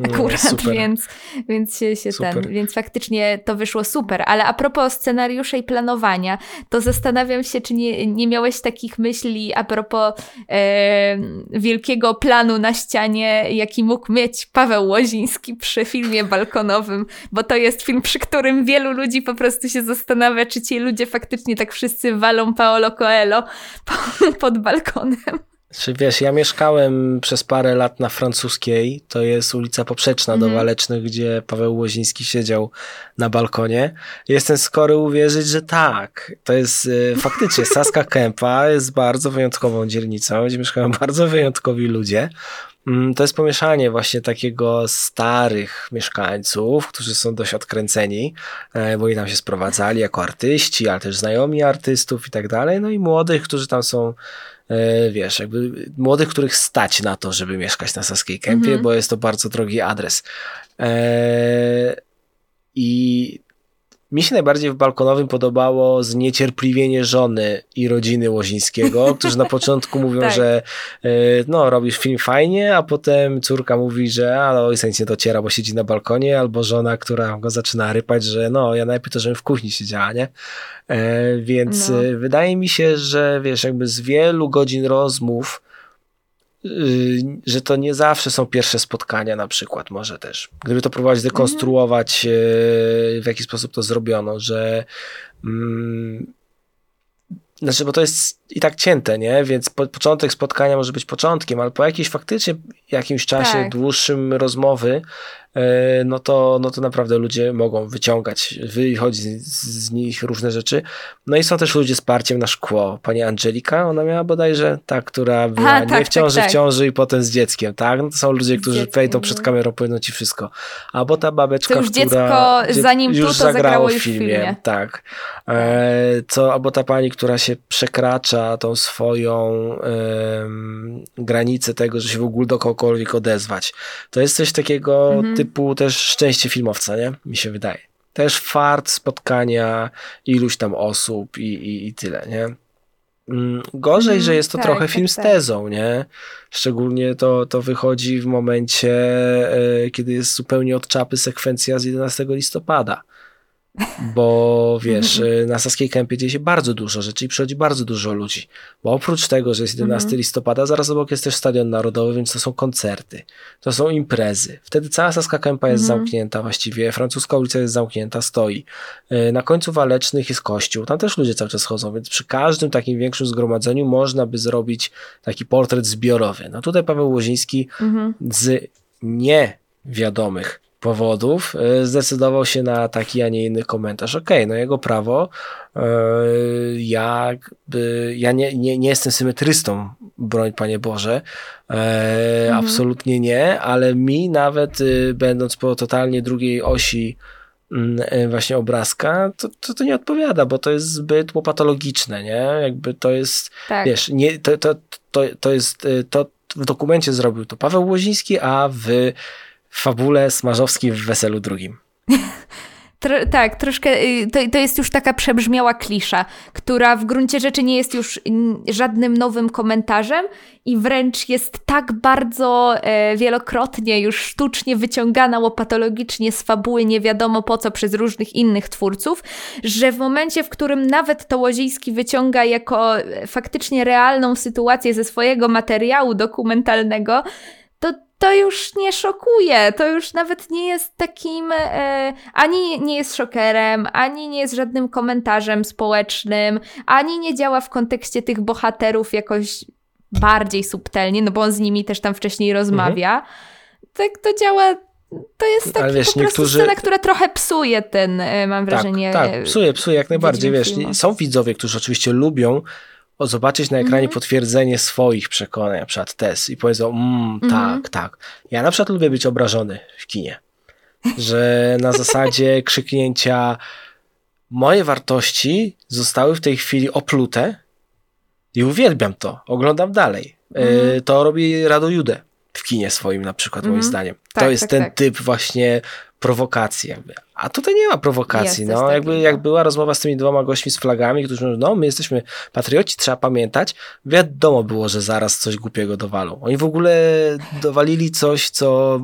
akurat, super. więc, więc się, się ten, więc faktycznie to wyszło super, ale a propos scenariusza i planowania, to zastanawiam się, czy nie, nie miałeś takich myśli a propos e, wielkiego planu na ścianie, jaki mógł mieć Paweł Łoziński przy filmie balkonowym, bo to jest film, przy którym wielu ludzi po prostu się zastanawia, czy ci ludzie faktycznie tak wszyscy walą Paolo Coelho pod balkonem. Czy wiesz, ja mieszkałem przez parę lat na francuskiej, to jest ulica poprzeczna mm do mhm. Walecznych, gdzie Paweł Łoziński siedział na balkonie. Jestem skory uwierzyć, że tak. To jest y, faktycznie Saska Kępa jest bardzo wyjątkową dzielnicą, gdzie mieszkają bardzo wyjątkowi ludzie. Mm, to jest pomieszanie właśnie takiego starych mieszkańców, którzy są dość odkręceni, e, bo i tam się sprowadzali jako artyści, ale też znajomi artystów i tak dalej, no i młodych, którzy tam są e, wiesz, jakby młodych, których stać na to, żeby mieszkać na Saskiej Kępie, mm -hmm. bo jest to bardzo drogi adres. E, I mi się najbardziej w balkonowym podobało zniecierpliwienie żony i rodziny Łozińskiego, którzy na początku mówią, tak. że e, no, robisz film fajnie, a potem córka mówi, że ale ojca nic nie dociera, bo siedzi na balkonie, albo żona, która go zaczyna rypać, że no, ja najpierw to, żebym w kuchni siedziała, nie? E, więc no. E, wydaje mi się, że wiesz, jakby z wielu godzin rozmów że to nie zawsze są pierwsze spotkania na przykład, może też. Gdyby to próbować dekonstruować, y, w jaki sposób to zrobiono, że mm, znaczy, bo to jest i tak cięte, nie? Więc po, początek spotkania może być początkiem, ale po jakimś faktycznie jakimś czasie tak. dłuższym rozmowy, E, no to, no to naprawdę ludzie mogą wyciągać, wychodzić z, z, nich różne rzeczy. No i są też ludzie z parciem na szkło. Pani Angelika, ona miała bodajże ta, która była Aha, nie tak, w ciąży, tak, tak. w ciąży i potem z dzieckiem, tak? No to są ludzie, którzy wejdą przed no. kamerą, powiedzą ci wszystko. Albo ta babeczka, to już która... dziecko, zanim już tu, to zagrało w filmie. filmie. Tak. E, co, albo ta pani, która się przekracza tą swoją granicę tego, że się w ogóle do kogokolwiek odezwać. To jest coś takiego mhm typu też szczęście filmowca, nie? Mi się wydaje. Też fart spotkania iluś tam osób i, i, i tyle, nie? Mm, gorzej, że jest to tak, trochę tak, film z tak. tezą, nie? Szczególnie to, to wychodzi w momencie, e, kiedy jest zupełnie od czapy sekwencja z 11 listopada bo wiesz, y, na Saskiej Kępie dzieje się bardzo dużo rzeczy i przychodzi bardzo dużo ludzi, bo oprócz tego, że jest 11 mhm. listopada, zaraz obok jest też Stadion Narodowy, więc to są koncerty, to są imprezy. Wtedy cała Saska Kępa jest mhm. zamknięta właściwie, francuska ulica jest zamknięta, stoi. Y, na końcu Walecznych jest kościół, tam też ludzie cały czas chodzą, więc przy każdym takim większym zgromadzeniu można by zrobić taki portret zbiorowy. No tutaj Paweł Łoziński mhm. z niewiadomych powodów e, zdecydował się na taki, a nie inny komentarz. Okej, okay, no jego prawo. E, jakby, ja nie, nie, nie jestem symetrystą, broń Panie Boże. E, mhm. Absolutnie nie, ale mi nawet będąc po totalnie drugiej osi mm, właśnie obrazka, to, to, to, nie odpowiada, bo to jest zbyt łopatologiczne, nie? Jakby to jest, tak. wiesz, nie, to, to, to, to jest, to w dokumencie zrobił to Paweł Łoziński, a w fabule Smarzowski w Weselu drugim. Tro, tak, troszkę y, to, to jest już taka przebrzmiała klisza, która w gruncie rzeczy nie jest już żadnym nowym komentarzem i wręcz jest tak bardzo e, wielokrotnie już sztucznie wyciągana łopatologicznie z fabuły nie wiadomo po co przez różnych innych twórców, że w momencie, w którym nawet to Łoziński wyciąga jako e, faktycznie realną sytuację ze swojego materiału dokumentalnego, to już nie szokuje, to już nawet nie jest takim, e, ani nie jest szokerem, ani nie jest żadnym komentarzem społecznym, ani nie działa w kontekście tych bohaterów jakoś bardziej subtelnie, no bo on z nimi też tam wcześniej rozmawia. Mhm. Tak to działa to jest taka wiesz, po niektórzy... scena, która trochę psuje ten, e, mam tak, wrażenie. Tak, tak psuje, psuje jak najbardziej. Wiesz, są widzowie, którzy oczywiście lubią zobaczyć na ekranie mm -hmm. potwierdzenie swoich przekonań, na przykład tez i powiedzą, mm, tak, mm -hmm. tak. Ja na przykład lubię być obrażony w kinie, że na zasadzie krzyknięcia moje wartości zostały w tej chwili oplute i uwielbiam to, oglądam dalej. Mm -hmm. To robi Rado Jude w kinie swoim na przykład, moim mhm. zdaniem. Tak, to jest tak, ten tak. typ właśnie prowokacji jakby. A tutaj nie ma prowokacji. Jest No, jakby, takiego. jak była rozmowa z tymi dwoma gośćmi z flagami, którzy mówią, no my jesteśmy patrioci, trzeba pamiętać, wiadomo było, że zaraz coś głupiego dowalą. Oni w ogóle dowalili coś, co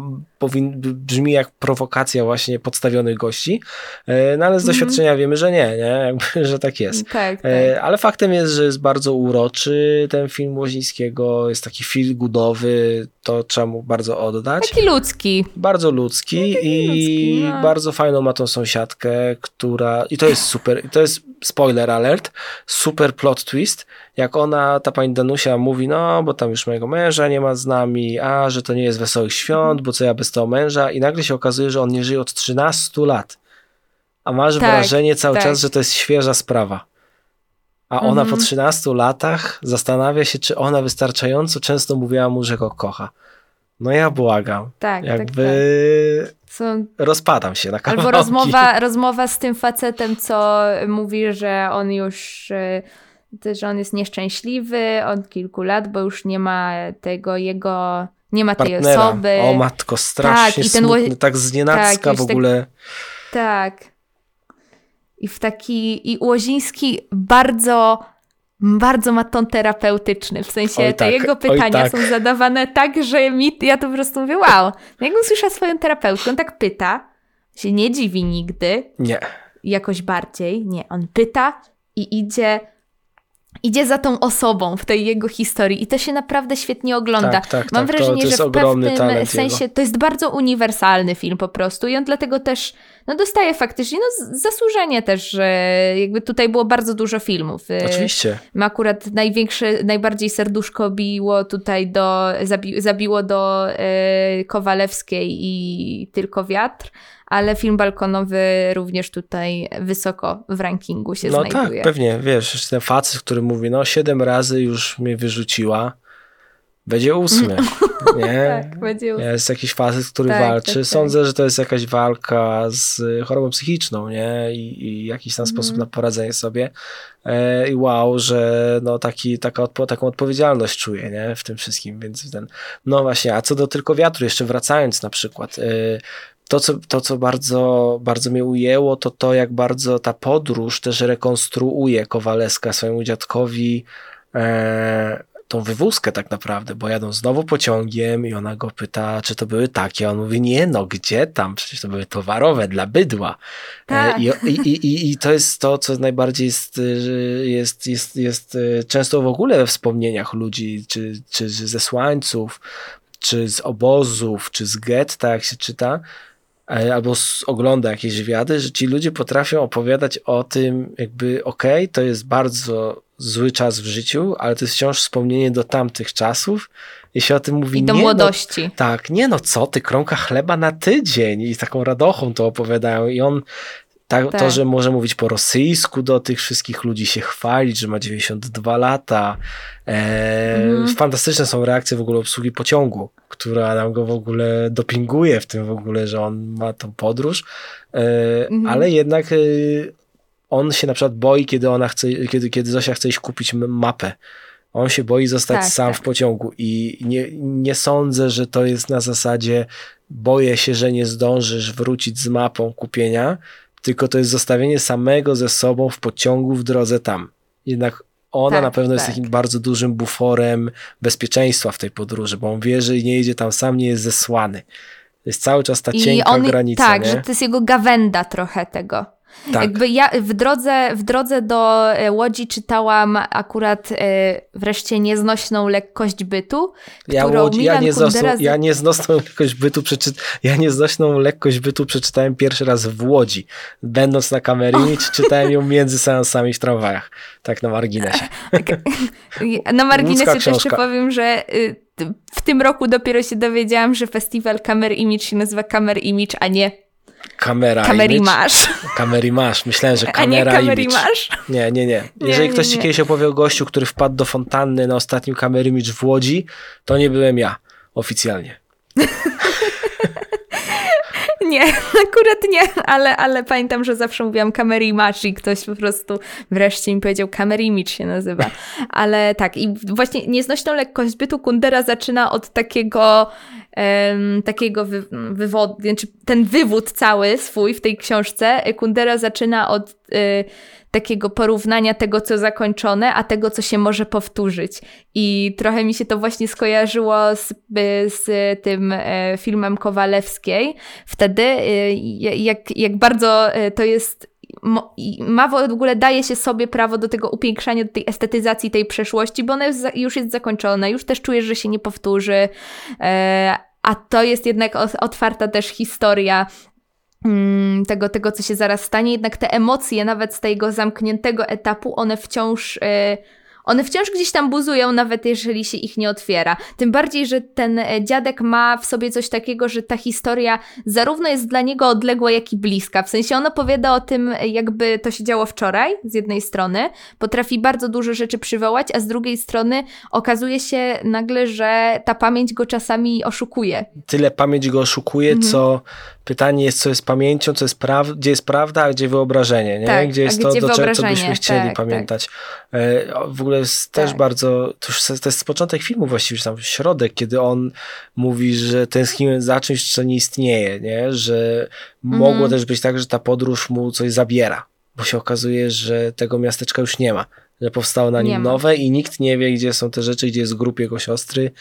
brzmi jak prowokacja właśnie podstawionych gości, e, no ale z Mhm. doświadczenia wiemy, że nie, nie? Jakby, że tak jest. Tak, tak. E, Ale faktem jest, że jest bardzo uroczy ten film Łozińskiego, jest taki feel goodowy, to trzeba mu bardzo oddać. Taki ludzki. Bardzo ludzki i ludzki, no. bardzo fajną ma tą sąsiadkę, która. I to jest super. To jest spoiler alert. Super plot twist. Jak ona, ta pani Danusia mówi, no, bo tam już mojego męża nie ma z nami, a że to nie jest wesołych świąt, bo co ja bez tego męża. I nagle się okazuje, że on nie żyje od 13 lat. A masz Tak, wrażenie cały tak. czas, że to jest świeża sprawa. A ona Mhm. po 13 latach zastanawia się, czy ona wystarczająco często mówiła mu, że go kocha. No ja błagam. Tak, Jakby tak, tak. Rozpadam się na kawałki. Albo rozmowa, rozmowa z tym facetem, co mówi, że on już, e, że on jest nieszczęśliwy od kilku lat, bo już nie ma tego jego, nie ma tej partnera. osoby. O matko, strasznie Tak, i ten smutny, ło- tak znienacka tak, w tak- ogóle. Tak. I w taki, i Łoziński bardzo, bardzo ma ton terapeutyczny, w sensie Oj te tak, jego pytania tak. są zadawane tak, że mi, ja to po prostu mówię, wow. Jak usłyszę swoją terapeutkę, on tak pyta, się nie dziwi nigdy, Nie. jakoś bardziej. Nie, on pyta i idzie, idzie za tą osobą w tej jego historii i to się naprawdę świetnie ogląda. Tak, tak, Mam tak. wrażenie, to, to że w pewnym sensie jego. to jest bardzo uniwersalny film po prostu i on dlatego też no, dostaje faktycznie no, zasłużenie też, że jakby tutaj było bardzo dużo filmów. Y, Oczywiście. Ma akurat największe, najbardziej serduszko biło tutaj do, zabi, zabiło do y, Kowalewskiej i Tylko Wiatr, ale film balkonowy również tutaj wysoko w rankingu się No znajduje. tak, pewnie, wiesz, ten facet, który mówi, no siedem razy już mnie wyrzuciła, będzie ósmy, nie? Tak, będzie Jest jakiś facet, który Tak, walczy. tak, tak. Sądzę, że to jest jakaś walka z chorobą psychiczną, nie? I, i jakiś tam Mhm. sposób na poradzenie sobie. E, I wow, że no taki, taka odpo- taką odpowiedzialność czuję, nie? W tym wszystkim, więc ten... No właśnie, a co do Tylko Wiatru, jeszcze wracając na przykład, e, to, co, to, co bardzo, bardzo mnie ujęło, to to, jak bardzo ta podróż też rekonstruuje Kowaleska swojemu dziadkowi e, tą wywózkę tak naprawdę, bo jadą znowu pociągiem i ona go pyta, czy to były takie, on mówi, nie no, gdzie tam, przecież to były towarowe dla bydła. Tak. E, I, i, i, I to jest to, co najbardziej jest, y, jest, jest, jest y, często w ogóle we wspomnieniach ludzi, czy, czy ze słańców, czy z obozów, czy z getta, jak się czyta, e, albo s- ogląda jakieś wywiady, że ci ludzie potrafią opowiadać o tym, jakby okej, to jest bardzo zły czas w życiu, ale to jest wciąż wspomnienie do tamtych czasów i się o tym mówi I do nie, młodości. No, tak, nie no co ty, kromka chleba na tydzień i z taką radochą to opowiadają i on ta, to, Tak. że może mówić po rosyjsku do tych wszystkich ludzi się chwalić, że ma 92 lata. E, Mhm. Fantastyczne są reakcje w ogóle obsługi pociągu, która nam go w ogóle dopinguje w tym w ogóle, że on ma tą podróż, e, Mhm. ale jednak e, on się na przykład boi, kiedy ona chce, kiedy, kiedy Zosia chce iść kupić mapę. On się boi zostać Tak, sam tak. w pociągu i nie, nie sądzę, że to jest na zasadzie boję się, że nie zdążysz wrócić z mapą kupienia, tylko to jest zostawienie samego ze sobą w pociągu w drodze tam. Jednak ona Tak, na pewno jest tak. takim bardzo dużym buforem bezpieczeństwa w tej podróży, bo on wie, że nie jedzie tam sam, nie jest zesłany. Jest cały czas ta I cienka on, granica, tak, nie? że to jest jego gawenda trochę tego. Tak. Jakby ja w drodze, w drodze do e, Łodzi czytałam akurat e, wreszcie nieznośną lekkość bytu, Ja, którą Łodzi, ja, Milan nieznośną, Kundera ja nieznośną lekkość bytu przeczy, ja nieznośną lekkość bytu przeczytałem pierwszy raz w Łodzi. Będąc na Kamerimicz, czytałem ją między seansami w tramwajach. Tak na marginesie. Na marginesie Łódzka też jeszcze powiem, że y, w tym roku dopiero się dowiedziałam, że festiwal Kamer Image się nazywa Kamer Image, a nie Kamera Kamer image. Image. Kamerimasz. Myślałem, że A nie kamera Kamer image. Image. Nie, nie, nie. Nie, Jeżeli nie, ktoś ci nie. kiedyś opowie o gościu, który wpadł do fontanny na ostatnim Kamerimicz w Łodzi, to nie byłem ja. Oficjalnie. nie, akurat nie, ale, ale pamiętam, że zawsze mówiłam Kamerimacz i ktoś po prostu wreszcie mi powiedział Kamerimicz się nazywa. Ale tak, i właśnie nieznośną lekkość bytu Kundera zaczyna od takiego takiego wy, wywodu, znaczy ten wywód cały swój w tej książce Kundera zaczyna od y, takiego porównania tego, co zakończone, a tego, co się może powtórzyć. I trochę mi się to właśnie skojarzyło z, z tym e, filmem Kowalewskiej. Wtedy, e, jak, jak bardzo e, to jest ma w ogóle daje się sobie prawo do tego upiększania, do tej estetyzacji tej przeszłości, bo ona już jest zakończona, już też czujesz, że się nie powtórzy, a to jest jednak otwarta też historia Mm, tego, tego, co się zaraz stanie, jednak te emocje, nawet z tego zamkniętego etapu, one wciąż e, one wciąż gdzieś tam buzują, nawet jeżeli się ich nie otwiera. Tym bardziej, że ten e, dziadek ma w sobie coś takiego, że ta historia zarówno jest dla niego odległa, jak i bliska. W sensie on opowiada o tym, jakby to się działo wczoraj, z jednej strony, potrafi bardzo dużo rzeczy przywołać, a z drugiej strony okazuje się nagle, że ta pamięć go czasami oszukuje. Tyle pamięć go oszukuje, mhm. co pytanie jest, co jest pamięcią, co jest pra- gdzie jest prawda, a gdzie wyobrażenie, nie? Tak, gdzie jest to, do czego co byśmy chcieli tak, tak. pamiętać. Tak. W ogóle jest też tak. bardzo, to, już, to jest początek filmu właściwie, tam środek, kiedy on mówi, że tęskniłem za czymś, co nie istnieje, nie? Że mogło mhm. też być tak, że ta podróż mu coś zabiera, bo się okazuje, że tego miasteczka już nie ma że powstało na nim nowe i nikt nie wie, gdzie są te rzeczy, gdzie jest grup jego siostry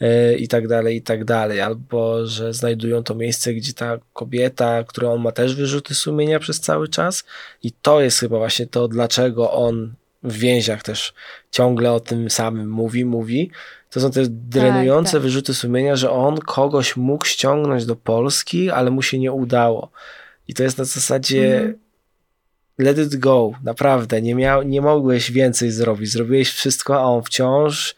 yy, i tak dalej, i tak dalej. Albo, że znajdują to miejsce, gdzie ta kobieta, którą on ma też wyrzuty sumienia przez cały czas i to jest chyba właśnie to, dlaczego on w więziach też ciągle o tym samym mówi, mówi. To są te drenujące tak, tak. wyrzuty sumienia, że on kogoś mógł ściągnąć do Polski, ale mu się nie udało. I to jest na zasadzie mhm let it go, naprawdę, nie, miał, nie mogłeś więcej zrobić, zrobiłeś wszystko, a on wciąż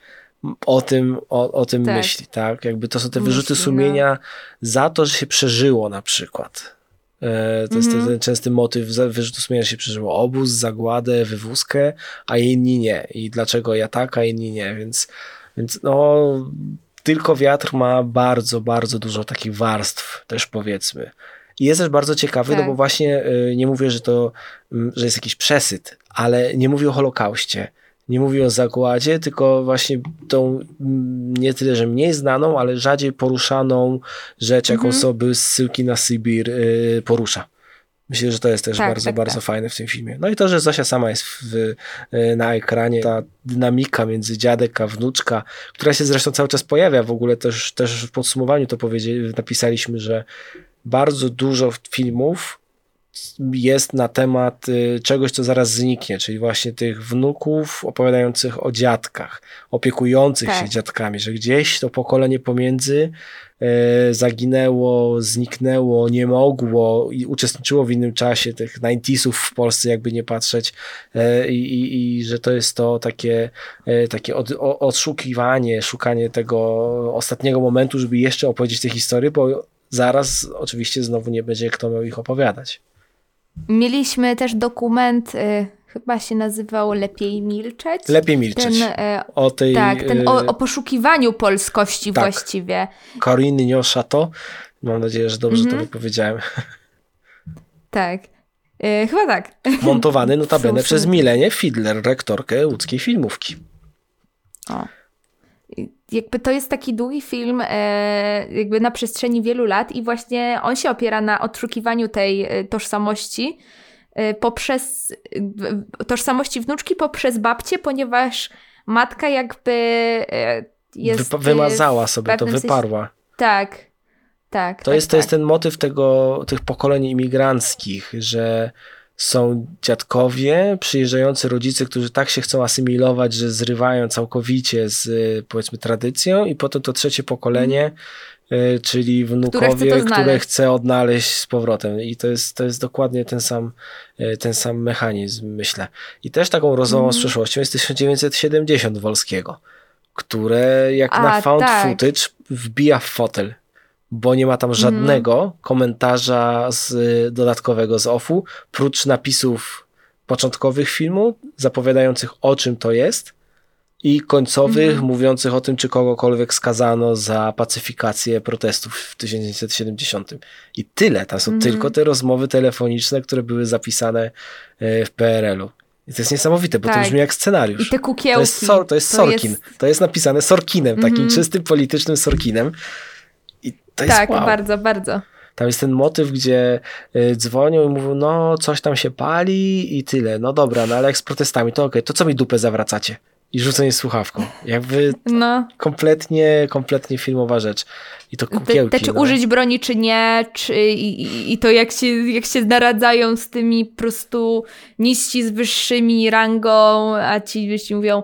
o tym, o, o tym tak. myśli, tak? Jakby to są te wyrzuty myśli, sumienia no. za to, że się przeżyło na przykład. E, to jest ten, mhm. ten częsty motyw wyrzutu sumienia, się przeżyło obóz, zagładę, wywózkę, a inni nie. I dlaczego ja tak, a inni nie, więc, więc no tylko wiatr ma bardzo, bardzo dużo takich warstw też powiedzmy. I jest też bardzo ciekawy, tak. no bo tak. właśnie y, nie mówię, że to, mm, że jest jakiś przesyt, ale nie mówię o Holokauście. Nie mówię o zagładzie, tylko właśnie tą mm, nie tyle, że mniej znaną, ale rzadziej poruszaną rzecz, jaką mhm. sobie Syłki na Sybir y, porusza. Myślę, że to jest też tak, bardzo, tak, bardzo tak. fajne w tym filmie. No i to, że Zosia sama jest w, y, na ekranie, ta dynamika między dziadek a wnuczka, która się zresztą cały czas pojawia w ogóle też, też w podsumowaniu to powiedzieli, napisaliśmy, że bardzo dużo filmów jest na temat y, czegoś, co zaraz zniknie, czyli właśnie tych wnuków opowiadających o dziadkach, opiekujących tak. się dziadkami, że gdzieś to pokolenie pomiędzy e, zaginęło, zniknęło, nie mogło i uczestniczyło w innym czasie tych 90sów w Polsce, jakby nie patrzeć e, i, i, że to jest to takie, takie od, odszukiwanie, szukanie tego ostatniego momentu, żeby jeszcze opowiedzieć tę historię, bo zaraz oczywiście znowu nie będzie kto miał ich opowiadać. Mieliśmy też dokument, y, chyba się nazywał Lepiej milczeć. Lepiej milczeć. Ten, y, o tej, tak, ten o, o poszukiwaniu polskości tak. właściwie. Corinne Niochato. Mam nadzieję, że dobrze to mhm. wypowiedziałem. Tak. Y, chyba tak. Montowany notabene przez Milenię Fidler, rektorkę łódzkiej filmówki. O jakby to jest taki długi film e, jakby na przestrzeni wielu lat i właśnie on się opiera na odszukiwaniu tej e, tożsamości e, poprzez tożsamości wnuczki poprzez babcię, ponieważ matka jakby jest... Wy, wymazała sobie to, wyparła. Sensie, tak, tak. To, tak, jest, tak. to jest ten motyw tego, tych pokoleń imigranckich, że są dziadkowie, przyjeżdżający rodzice, którzy tak się chcą asymilować, że zrywają całkowicie z powiedzmy tradycją i potem to trzecie pokolenie, mm. czyli wnukowie, które chce, które chce, odnaleźć z powrotem i to jest, to jest dokładnie ten sam, e, ten sam mechanizm, myślę. I też taką rozmową mm. z mhm. przeszłością jest 1970 Wolskiego, które jak A, na found tak. footage wbija w fotel bo nie ma tam żadnego mm. komentarza z, dodatkowego z OFU, prócz napisów początkowych filmu, zapowiadających o czym to jest i końcowych mhm. mówiących o tym, czy kogokolwiek skazano za pacyfikację protestów w 1970. I tyle. Tam są mhm. tylko te rozmowy telefoniczne, które były zapisane e, w PRL-u. I to jest niesamowite, bo tak. to brzmi jak scenariusz. I te kukiełki. To jest, so, to jest to Sorkin. Jest... To jest napisane Sorkinem, takim mm -hmm. czystym politycznym Sorkinem. I to jest Tak, wow. bardzo, bardzo. Tam jest ten motyw, gdzie y, dzwonią i mówią, no coś tam się pali i tyle. No dobra, no ale jak z protestami, to okej, okay, to co mi dupę zawracacie? I rzucenie słuchawką. Jakby no. kompletnie, kompletnie filmowa rzecz. I to kukiełki. Te, te czy no. użyć broni, czy nie, czy, i, i to jak się, jak się naradzają z tymi po prostu niżsi z wyższymi rangą, a ci wyżsi mówią,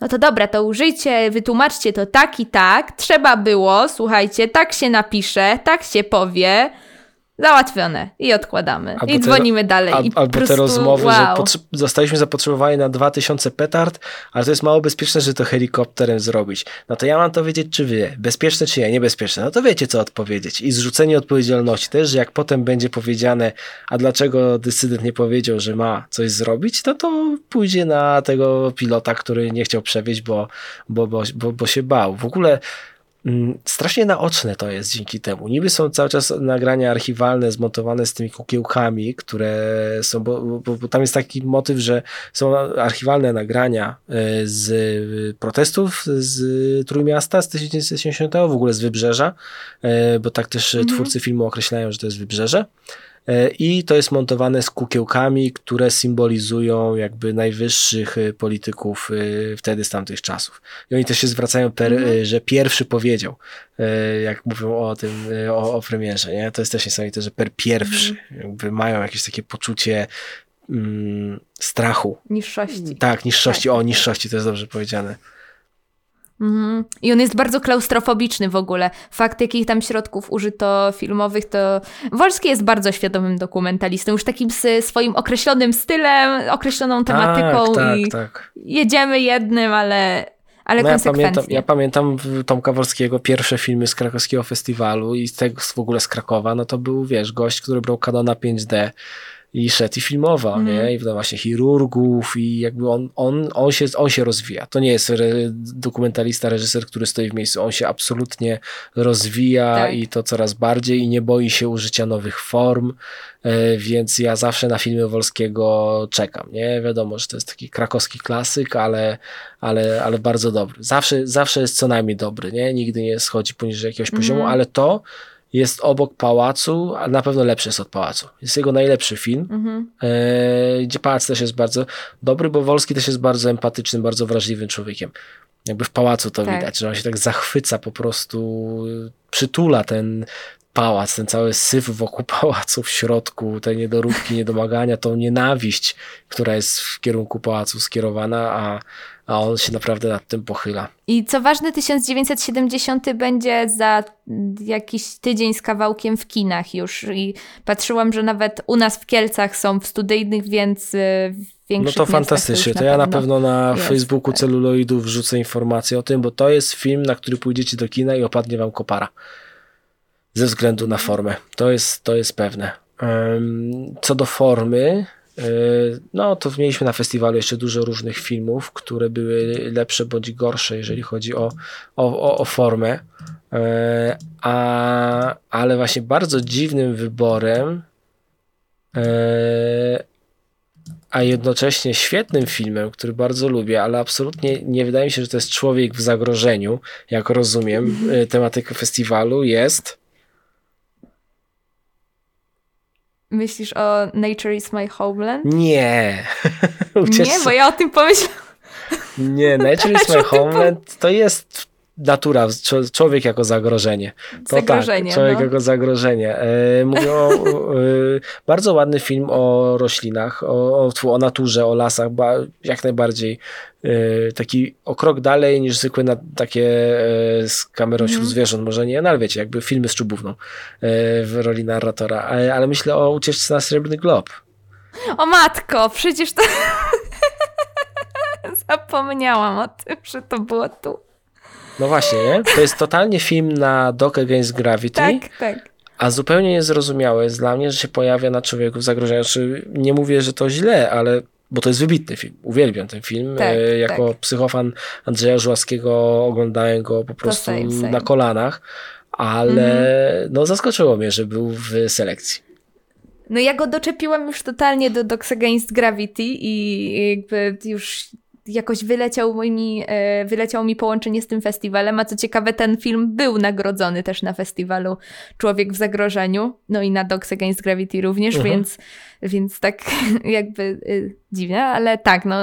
no to dobra, to użyjcie, wytłumaczcie to tak i tak. Trzeba było, słuchajcie, tak się napisze, tak się powie. Załatwione i odkładamy. Albo I dzwonimy te, dalej. Al, I albo prostu, te rozmowy, wow. że zostaliśmy zapotrzebowani na 2000 petard, ale to jest mało bezpieczne, że to helikopterem zrobić. No to ja mam to wiedzieć, czy wy. Bezpieczne, czy nie? Niebezpieczne. No to wiecie, co odpowiedzieć. I zrzucenie odpowiedzialności też, że jak potem będzie powiedziane, a dlaczego dysydent nie powiedział, że ma coś zrobić, no to pójdzie na tego pilota, który nie chciał przewieźć, bo, bo, bo, bo, bo się bał. W ogóle strasznie naoczne to jest dzięki temu. Niby są cały czas nagrania archiwalne zmontowane z tymi kukiełkami, które są, bo, bo, bo tam jest taki motyw, że są archiwalne nagrania e, z protestów z Trójmiasta z 1970, w ogóle z Wybrzeża, e, bo tak też mhm. twórcy filmu określają, że to jest Wybrzeże. E, I to jest montowane z kukiełkami, które symbolizują jakby najwyższych e, polityków e, wtedy z tamtych czasów. I oni też się zwracają, per, mhm. że pierwszy powiedział, jak mówią o tym, o, o premierze, nie? To jest też niesamowite, że per pierwszy, mhm. jakby mają jakieś takie poczucie mm, strachu. Niższości. Tak, niższości, tak. o niższości, to jest dobrze powiedziane. Mhm. I on jest bardzo klaustrofobiczny w ogóle. Fakt, jakich tam środków użyto filmowych, to Wolski jest bardzo świadomym dokumentalistą, już takim swoim określonym stylem, określoną tak, tematyką tak, tak, i tak. jedziemy jednym, ale, ale no. Ja pamiętam, ja pamiętam Tomka Wolskiego pierwsze filmy z krakowskiego festiwalu i z tego w ogóle z Krakowa, no to był, wiesz, gość, który brał Canona 5D i szedł i filmował, mm. nie? I właśnie chirurgów i jakby on, on, on, się, on się rozwija. To nie jest re, dokumentalista, reżyser, który stoi w miejscu. On się absolutnie rozwija tak. i to coraz bardziej i nie boi się użycia nowych form, e, więc ja zawsze na filmy Wolskiego czekam, nie? Wiadomo, że to jest taki krakowski klasyk, ale, ale, ale bardzo dobry. Zawsze, zawsze jest co najmniej dobry, nie? Nigdy nie schodzi poniżej jakiegoś mm. poziomu, ale to jest obok pałacu, a na pewno lepszy jest od pałacu. Jest jego najlepszy film, mhm. e, gdzie pałac też jest bardzo dobry, bo Wolski też jest bardzo empatycznym, bardzo wrażliwym człowiekiem. Jakby w pałacu to tak. widać, że on się tak zachwyca, po prostu przytula ten pałac, ten cały syf wokół pałacu w środku, te niedoróbki, niedomagania, tą nienawiść, która jest w kierunku pałacu skierowana, a a on się naprawdę nad tym pochyla. I co ważne, 1970 będzie za jakiś tydzień z kawałkiem w kinach już. I patrzyłam, że nawet u nas w Kielcach są w studyjnych, więc y, No to fantastycznie. To, to ja na pewno na jest, Facebooku tak. celuloidów wrzucę informację o tym, bo to jest film, na który pójdziecie do kina i opadnie wam kopara. Ze względu na formę. To jest, to jest pewne. Co do formy, no to mieliśmy na festiwalu jeszcze dużo różnych filmów, które były lepsze bądź gorsze, jeżeli chodzi o, o, o formę. E, a, ale właśnie bardzo dziwnym wyborem, e, a jednocześnie świetnym filmem, który bardzo lubię, ale absolutnie nie wydaje mi się, że to jest człowiek w zagrożeniu, jak rozumiem tematykę festiwalu, jest Myślisz o Nature is my homeland? Nie. nie, bo ja o tym pomyślałam. Nie, Nature is my homeland to jest natura, człowiek jako zagrożenie. To tak, zagrożenie, tak, człowiek no. jako zagrożenie. E, mówię o e, bardzo ładny film o roślinach, o, o, naturze, o lasach, jak najbardziej e, taki o krok dalej niż zwykłe na, takie z kamerą mm. wśród zwierząt, może nie, no ale wiecie, jakby filmy z czubówną w roli narratora, ale, ale myślę o ucieczce na Srebrny Glob. O matko, przecież to... Zapomniałam o tym, że to było tu. No właśnie, nie? To jest totalnie film na Dock Against Gravity. Tak, tak. A zupełnie niezrozumiałe jest dla mnie, że się pojawia na człowieku w zagrożeniu. Znaczy, nie mówię, że to źle, ale bo to jest wybitny film. Uwielbiam ten film. Tak, e, jako tak. psychofan Andrzeja Żułaskiego oglądałem go po prostu same, same. na kolanach, ale no zaskoczyło mnie, że był w selekcji. No ja go doczepiłam już totalnie do Dogs Against Gravity i jakby już jakoś wyleciał mi, e, wyleciało mi połączenie z tym festiwalem, a co ciekawe ten film był nagrodzony też na festiwalu Człowiek w zagrożeniu, no i na Dogs Against Gravity również, Mhm. więc, więc tak jakby y, dziwne, ale tak, no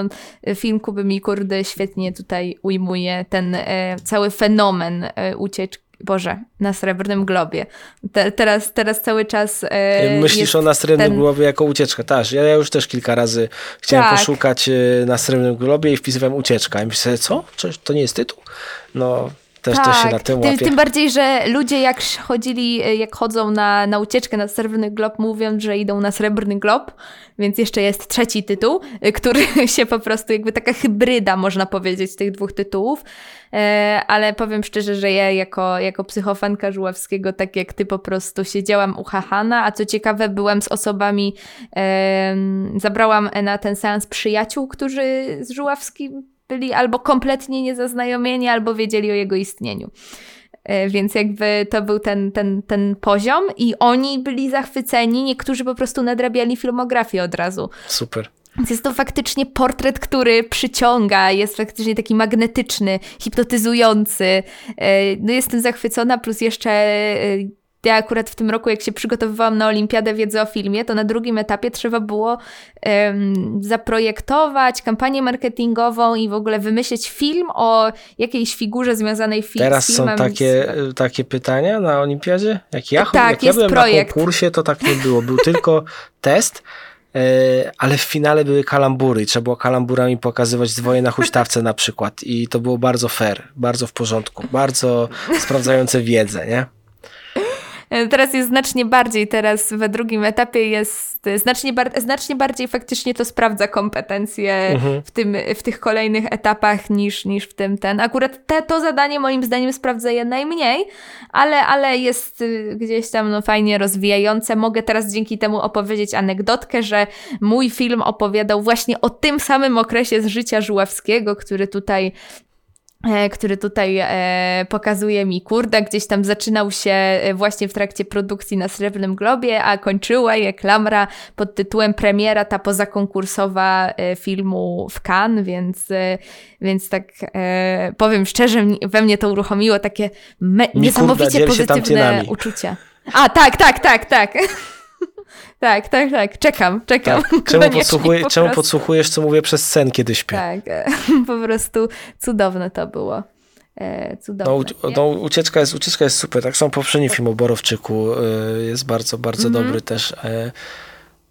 film Kuby Mikurdy świetnie tutaj ujmuje ten e, cały fenomen e, ucieczki Boże, na Srebrnym Globie. Te, teraz, teraz cały czas. E, Myślisz o na Srebrnym ten- Globie jako ucieczkę. Tak, ja, ja już też kilka razy chciałem Tak. poszukać e, na Srebrnym Globie i wpisywałem ucieczka. I myślę, co? Czy to nie jest tytuł? No, też, też się na tym tym, łapię. tym bardziej, że ludzie jak chodzili, jak chodzą na, na ucieczkę na Srebrny Glob, mówią, że idą na Srebrny Glob, więc jeszcze jest trzeci tytuł, y, który się po prostu jakby taka hybryda, można powiedzieć, tych dwóch tytułów. E, ale powiem szczerze, że ja jako, jako psychofanka Żuławskiego, tak jak ty po prostu siedziałam u Hahana, a co ciekawe byłam z osobami, zabrałam na ten seans przyjaciół, którzy z Żuławskim byli albo kompletnie niezaznajomieni, albo wiedzieli o jego istnieniu. E, Więc jakby to był ten, ten, ten poziom i oni byli zachwyceni, niektórzy po prostu nadrabiali filmografię od razu. Super. Więc jest to faktycznie portret, który przyciąga, jest faktycznie taki magnetyczny, hipnotyzujący. E, No jestem zachwycona, plus jeszcze e, ja akurat w tym roku, jak się przygotowywałam na Olimpiadę Wiedzy o Filmie, to na drugim etapie trzeba było em, zaprojektować kampanię marketingową i w ogóle wymyślić film o jakiejś figurze związanej fi- Teraz z są filmem. takie, z... takie pytania na olimpiadzie? Jak ja, Tak, jak ja jest byłem projekt. na konkursie, to tak nie było. Był tylko test, e, ale w finale były kalambury i trzeba było kalamburami pokazywać zwoje na huśtawce na przykład i to było bardzo fair, bardzo w porządku, bardzo sprawdzające wiedzę, nie? E, Teraz jest znacznie bardziej, teraz we drugim etapie jest znacznie, bar- znacznie bardziej faktycznie to sprawdza kompetencje Mhm. w, tym, w tych kolejnych etapach niż, niż w tym ten. Akurat te, to zadanie moim zdaniem sprawdza je najmniej, ale, ale jest y, gdzieś tam no, fajnie rozwijające. Mogę teraz dzięki temu opowiedzieć anegdotkę, że mój film opowiadał właśnie o tym samym okresie z życia Żuławskiego, który tutaj który tutaj e, pokazuje mi kurda, gdzieś tam zaczynał się e, właśnie w trakcie produkcji na Srebrnym Globie, a kończyła je klamra pod tytułem premiera ta pozakonkursowa e, filmu w Cannes, więc, e, więc tak e, powiem szczerze, we mnie to uruchomiło takie niesamowicie tam pozytywne uczucia. A, tak, tak, tak, tak. tak, tak, tak. Czekam, czekam. Tak. Czemu, podsłuchuje, po czemu podsłuchujesz, co mówię przez sen, kiedy śpię? Tak, e, po prostu cudowne to było. E, cudowne. No, no, ucieczka, jest, ucieczka jest super. Tak samo poprzedni film o Borowczyku y, jest bardzo, bardzo Mhm. dobry też. y,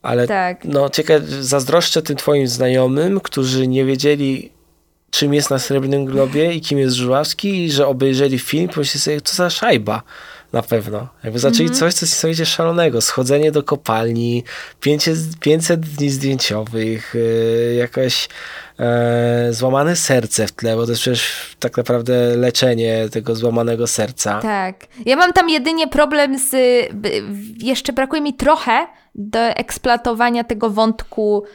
ale Tak. no, ciekawe, zazdroszczę tym twoim znajomym, którzy nie wiedzieli, czym jest na Srebrnym Globie i kim jest Żuławski i że obejrzeli film, pomyśleli sobie, co za szajba. Na pewno. Jakby zaczęli Mhm. coś, co jest niesamowicie szalonego. Schodzenie do kopalni, 500, 500 dni zdjęciowych, yy, jakaś e, złamane serce w tle, bo to jest przecież tak naprawdę leczenie tego złamanego serca. Tak. Ja mam tam jedynie problem z. Jeszcze brakuje mi trochę do eksploatowania tego wątku mm,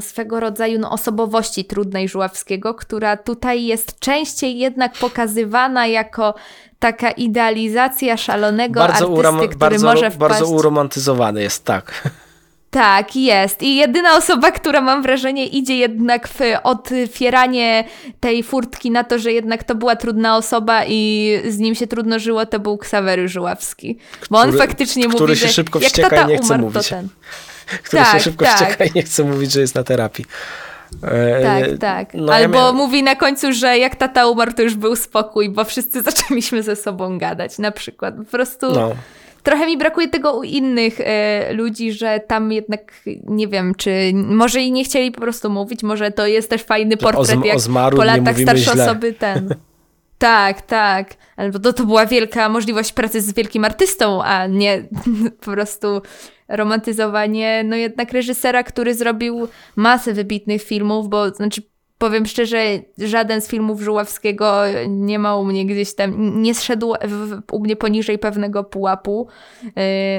swego rodzaju no, osobowości trudnej Żuławskiego, która tutaj jest częściej jednak pokazywana jako taka idealizacja szalonego Bardzo, artysty, uram- który bardzo, może wpaść... bardzo uromantyzowany jest, tak. Tak, jest. I jedyna osoba, która mam wrażenie idzie jednak w otwieranie tej furtki na to, że jednak to była trudna osoba i z nim się trudno żyło, to był Ksawery Żuławski. Bo on Który- faktycznie który mówi, się że szybko jak tata nie chce umarł, mówić. to ten. Który się Tak, szybko tak. wścieka i nie chce mówić, że jest na terapii. E, Tak, tak. no ja Albo miałem- mówi na końcu, że jak tata umarł, to już był spokój, bo wszyscy zaczęliśmy ze sobą gadać, na przykład. Po prostu No. trochę mi brakuje tego u innych e, ludzi, że tam jednak nie wiem, czy może i nie chcieli po prostu mówić, może to jest też fajny o, portret, zm- jak o po latach starsze źle. osoby ten. Tak, tak. Albo to, to była wielka możliwość pracy z wielkim artystą, a nie po prostu romantyzowanie, no jednak reżysera, który zrobił masę wybitnych filmów, bo znaczy powiem szczerze, żaden z filmów Żuławskiego nie ma u mnie gdzieś tam, nie zszedł w, u mnie poniżej pewnego pułapu. Yy,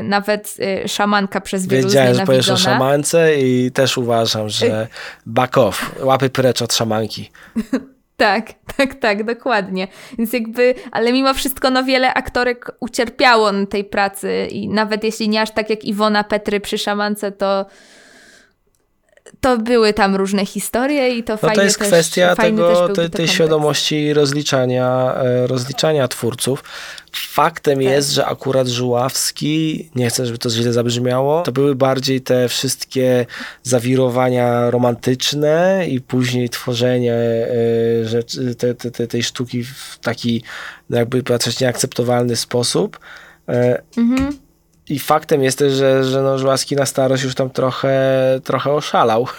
nawet yy, szamanka przez wielu Wiedziałem, że powiesz o szamance i też uważam, że back off, łapy precz od szamanki. Tak, tak, tak, dokładnie. Więc jakby, ale mimo wszystko no wiele aktorek ucierpiało na tej pracy i nawet jeśli nie aż tak jak Iwona Petry przy szamance, to to były tam różne historie i to no fajnie To jest też, kwestia tego, tej, tej świadomości rozliczania, e, rozliczania twórców. Faktem tak. jest, że akurat Żuławski, nie chcę, żeby to źle zabrzmiało, to były bardziej te wszystkie zawirowania romantyczne i później tworzenie e, rzeczy, te, te, te, tej sztuki w taki jakby patrzeć nieakceptowalny sposób. E, mhm. I faktem jest też, że, że no, Żuławski na starość już tam trochę, trochę oszalał.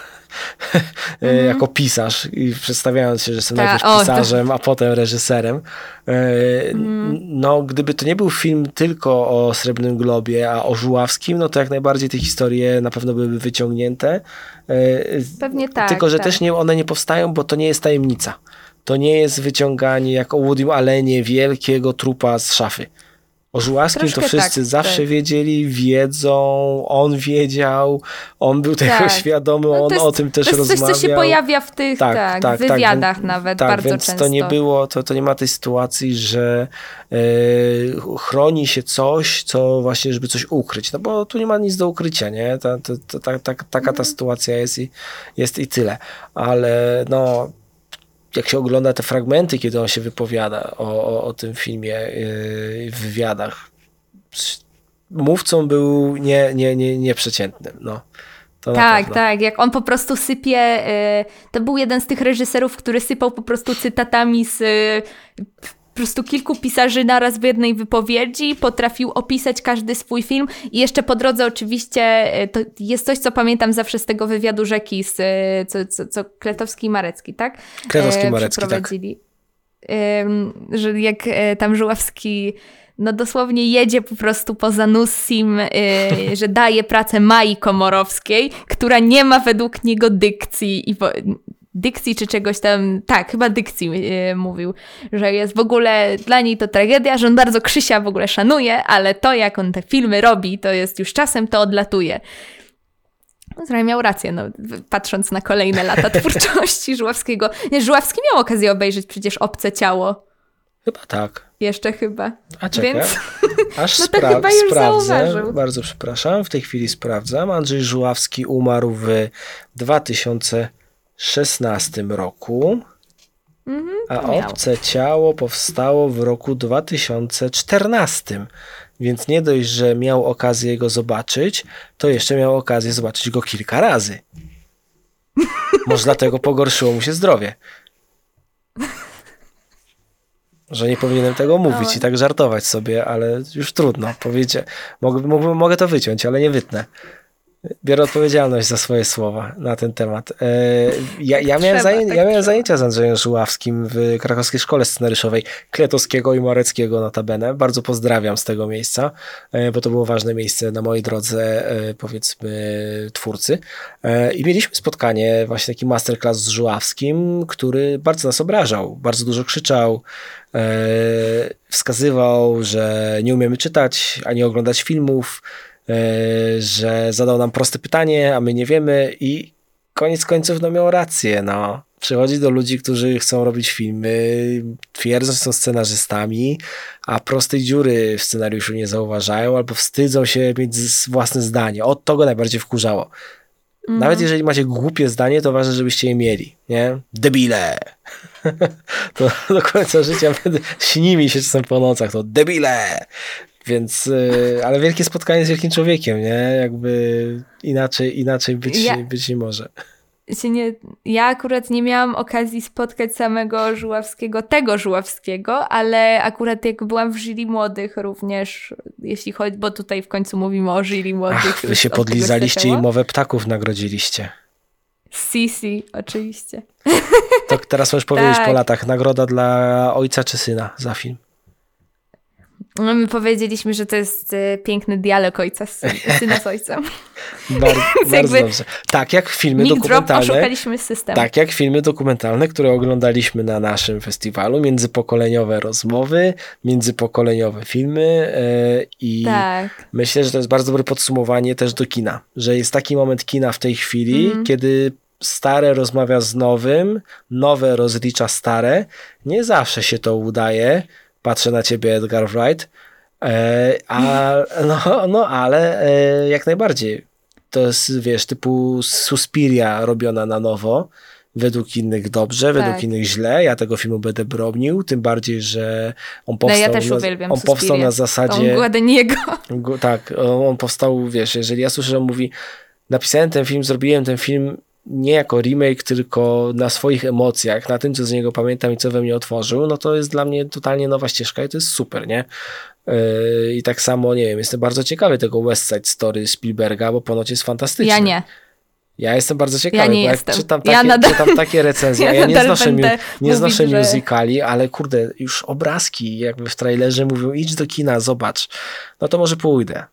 Mm. jako pisarz i przedstawiając się, że jestem Ta, najpierw pisarzem, to... a potem reżyserem. Mm. No, gdyby to nie był film tylko o Srebrnym Globie, a o Żuławskim, no to jak najbardziej te historie na pewno byłyby wyciągnięte. E, Pewnie tak. Tylko, że tak. też nie, one nie powstają, bo to nie jest tajemnica. To nie jest wyciąganie jak o Woodym Allenie wielkiego trupa z szafy. O Żuławskim Troszkę to wszyscy tak, zawsze tak. wiedzieli, wiedzą, on wiedział, on był tego tak. świadomy, no on jest, o tym też rozmawiał. To jest coś, co się pojawia w tych tak, tak, tak wywiadach więc, nawet tak, bardzo więc często. to nie było, to, to nie ma tej sytuacji, że e, chroni się coś, co właśnie, żeby coś ukryć, no bo tu nie ma nic do ukrycia, nie? Ta, ta, ta, ta, taka ta mhm. sytuacja jest i, jest i tyle. Ale no jak się ogląda te fragmenty, kiedy on się wypowiada o, o, o tym filmie yy, w wywiadach, mówcą był nie, nie, nie, nieprzeciętnym. No. tak, tak. Jak on po prostu sypie. Yy, to był jeden z tych reżyserów, który sypał po prostu cytatami z yy, po prostu kilku pisarzy naraz w jednej wypowiedzi, potrafił opisać każdy swój film i jeszcze po drodze oczywiście e, to jest coś, co pamiętam zawsze z tego wywiadu Rzeki, z, e, co, co, co Kletowski i Marecki, tak? Kletowski i Marecki, tak. Że jak e, tam Żuławski no dosłownie jedzie po prostu poza Nussim, yy, że daje pracę Mai Komorowskiej, która nie ma według niego dykcji i dykcji czy czegoś tam, tak, chyba dykcji yy, mówił, że jest w ogóle dla niej to tragedia, że on bardzo Krzysia w ogóle szanuje, ale to jak on te filmy robi, to jest już czasem to odlatuje. No, trochę miał rację, no, patrząc na kolejne lata twórczości Żuławskiego. Nie, Żuławski miał okazję obejrzeć przecież Obce Ciało. Chyba tak. Jeszcze chyba. A czekaj, Więc... aż no spra- chyba już sprawdzę. Zauważył. Bardzo przepraszam, w tej chwili sprawdzam. Andrzej Żuławski umarł w 2000 2016 roku, mhm, a Obce Ciało powstało w roku 2014. Więc nie dość, że miał okazję go zobaczyć, to jeszcze miał okazję zobaczyć go kilka razy. Może dlatego pogorszyło mu się zdrowie. Że nie powinienem tego mówić i tak żartować sobie, ale już trudno. Powiecie, mogę, mogę, mogę to wyciąć, ale nie wytnę biorę odpowiedzialność za swoje słowa na ten temat. E, ja, ja, miałem, zaję, tak ja miałem zajęcia z Andrzejem Żuławskim w krakowskiej szkole scenariuszowej Kletowskiego i Moreckiego notabene. Bardzo pozdrawiam z tego miejsca, e, bo to było ważne miejsce na mojej drodze, e, powiedzmy, twórcy. I mieliśmy spotkanie, właśnie taki masterclass z Żuławskim, który bardzo nas obrażał, bardzo dużo krzyczał, wskazywał, że nie umiemy czytać ani oglądać filmów, że zadał nam proste pytanie, a my nie wiemy i koniec końców no miał rację, no. Przychodzi do ludzi, którzy chcą robić filmy, twierdzą, że są scenarzystami, a prostej dziury w scenariuszu nie zauważają albo wstydzą się mieć własne zdanie. Od to go najbardziej wkurzało. Mm. Nawet jeżeli macie głupie zdanie, to ważne, żebyście je mieli, nie? Debile! to do końca życia śni mi się czasem po nocach, to debile! Więc, y, ale wielkie spotkanie z wielkim człowiekiem, nie? Jakby inaczej, inaczej być, ja, być nie może. Się nie, ja akurat nie miałam okazji spotkać samego Żuławskiego, tego Żuławskiego, ale akurat jak byłam w jury młodych również, jeśli chodzi, bo tutaj w końcu mówimy o jury młodych. Ach, wy się podlizaliście i mowę ptaków nagrodziliście. Sisi, oczywiście. To teraz możesz powiedzieć tak. po latach, nagroda dla ojca czy syna za film? No, my powiedzieliśmy, że to jest y, piękny dialog ojca z syna z ojcem. Bar bardzo dobrze. Tak jak filmy dokumentalne. oszukaliśmy system. Tak jak filmy dokumentalne, które oglądaliśmy na naszym festiwalu. Międzypokoleniowe rozmowy, międzypokoleniowe filmy yy, i tak. myślę, że to jest bardzo dobre podsumowanie też do kina. Że jest taki moment kina w tej chwili, mm. kiedy stare rozmawia z nowym, nowe rozlicza stare. Nie zawsze się to udaje Patrzę na ciebie, Edgar Wright. E, a, no, no, ale e, jak najbardziej. To jest, wiesz, typu Suspiria robiona na nowo. Według innych dobrze, tak. według innych źle. Ja tego filmu będę bronił, tym bardziej, że on powstał, no ja też uwielbiam on powstał na zasadzie. Guadeniego. Tak, on powstał, wiesz, jeżeli ja słyszę, że on mówi, napisałem ten film, zrobiłem ten film nie jako remake, tylko na swoich emocjach, na tym, co z niego pamiętam i co we mnie otworzył, no to jest dla mnie totalnie nowa ścieżka i to jest super, nie? Yy, I tak samo, nie wiem, jestem bardzo ciekawy tego West Side Story Spielberga, bo ponoć jest fantastyczny. Ja nie. Ja jestem bardzo ciekawy, ja nie bo jak czytam takie, ja nadal, czytam takie recenzje, ja, ja nie znoszę, mu, nie znoszę że... musicali, ale kurde, już obrazki jakby w trailerze mówią idź do kina, zobacz. No to może pójdę.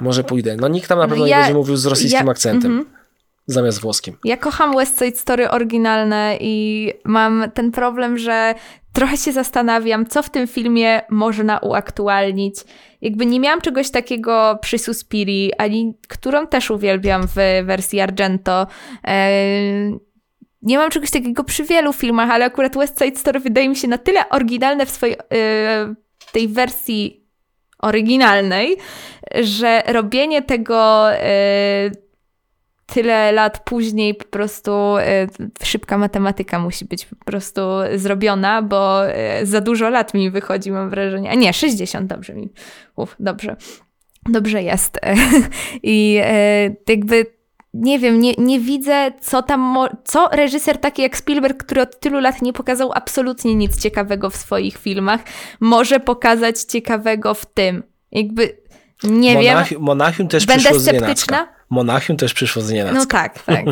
Może pójdę. No nikt tam na pewno ja, nie będzie mówił z rosyjskim akcentem. Mm -hmm zamiast włoskim. Ja kocham West Side Story oryginalne i mam ten problem, że trochę się zastanawiam, co w tym filmie można uaktualnić. Jakby nie miałam czegoś takiego przy Suspiri, ani którą też uwielbiam w wersji Argento. Nie mam czegoś takiego przy wielu filmach, ale akurat West Side Story wydaje mi się na tyle oryginalne w swojej e, tej wersji oryginalnej, że robienie tego e, tyle lat później po prostu e, szybka matematyka musi być po prostu zrobiona, bo e, za dużo lat mi wychodzi, mam wrażenie. A nie, 60, dobrze mi. Uf, dobrze. Dobrze jest. I e, jakby nie wiem, nie, nie widzę, co tam, co reżyser taki jak Spielberg, który od tylu lat nie pokazał absolutnie nic ciekawego w swoich filmach, może pokazać ciekawego w tym. Jakby, nie Monach wiem. Monachium też Będę sceptyczna. Monachium też przyszło z nienacka. No tak, tak.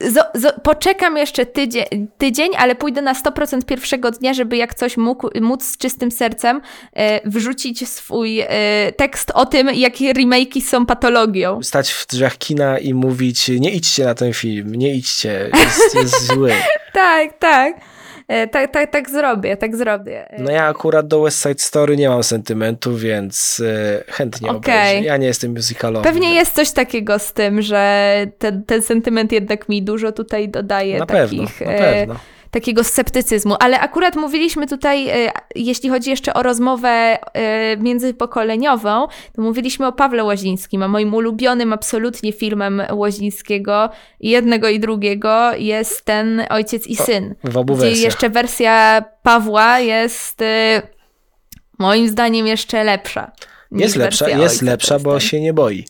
Z, z, poczekam jeszcze tydzień, tydzień, ale pójdę na 100% pierwszego dnia, żeby jak coś mógł, móc z czystym sercem e, wrzucić swój e, tekst o tym, jakie remake'i są patologią. Stać w drzwiach kina i mówić, nie idźcie na ten film, nie idźcie, jest, jest zły. tak, tak. E, tak, tak, tak zrobię, tak zrobię. No ja akurat do West Side Story nie mam sentymentu, więc e, chętnie okay. obejrzę. Ja nie jestem musicalowy. Pewnie więc. jest coś takiego z tym, że ten, ten sentyment jednak mi dużo tutaj dodaje na takich... Pewno, na pewno takiego sceptycyzmu. Ale akurat mówiliśmy tutaj, e, jeśli chodzi jeszcze o rozmowę e, międzypokoleniową, to mówiliśmy o Pawle Łazińskim, a moim ulubionym absolutnie filmem Łazińskiego, jednego i drugiego, jest ten Ojciec i Syn. W obu gdzie wersjach. jeszcze wersja Pawła jest e, moim zdaniem jeszcze lepsza. Jest lepsza, jest lepsza, bo się nie boi.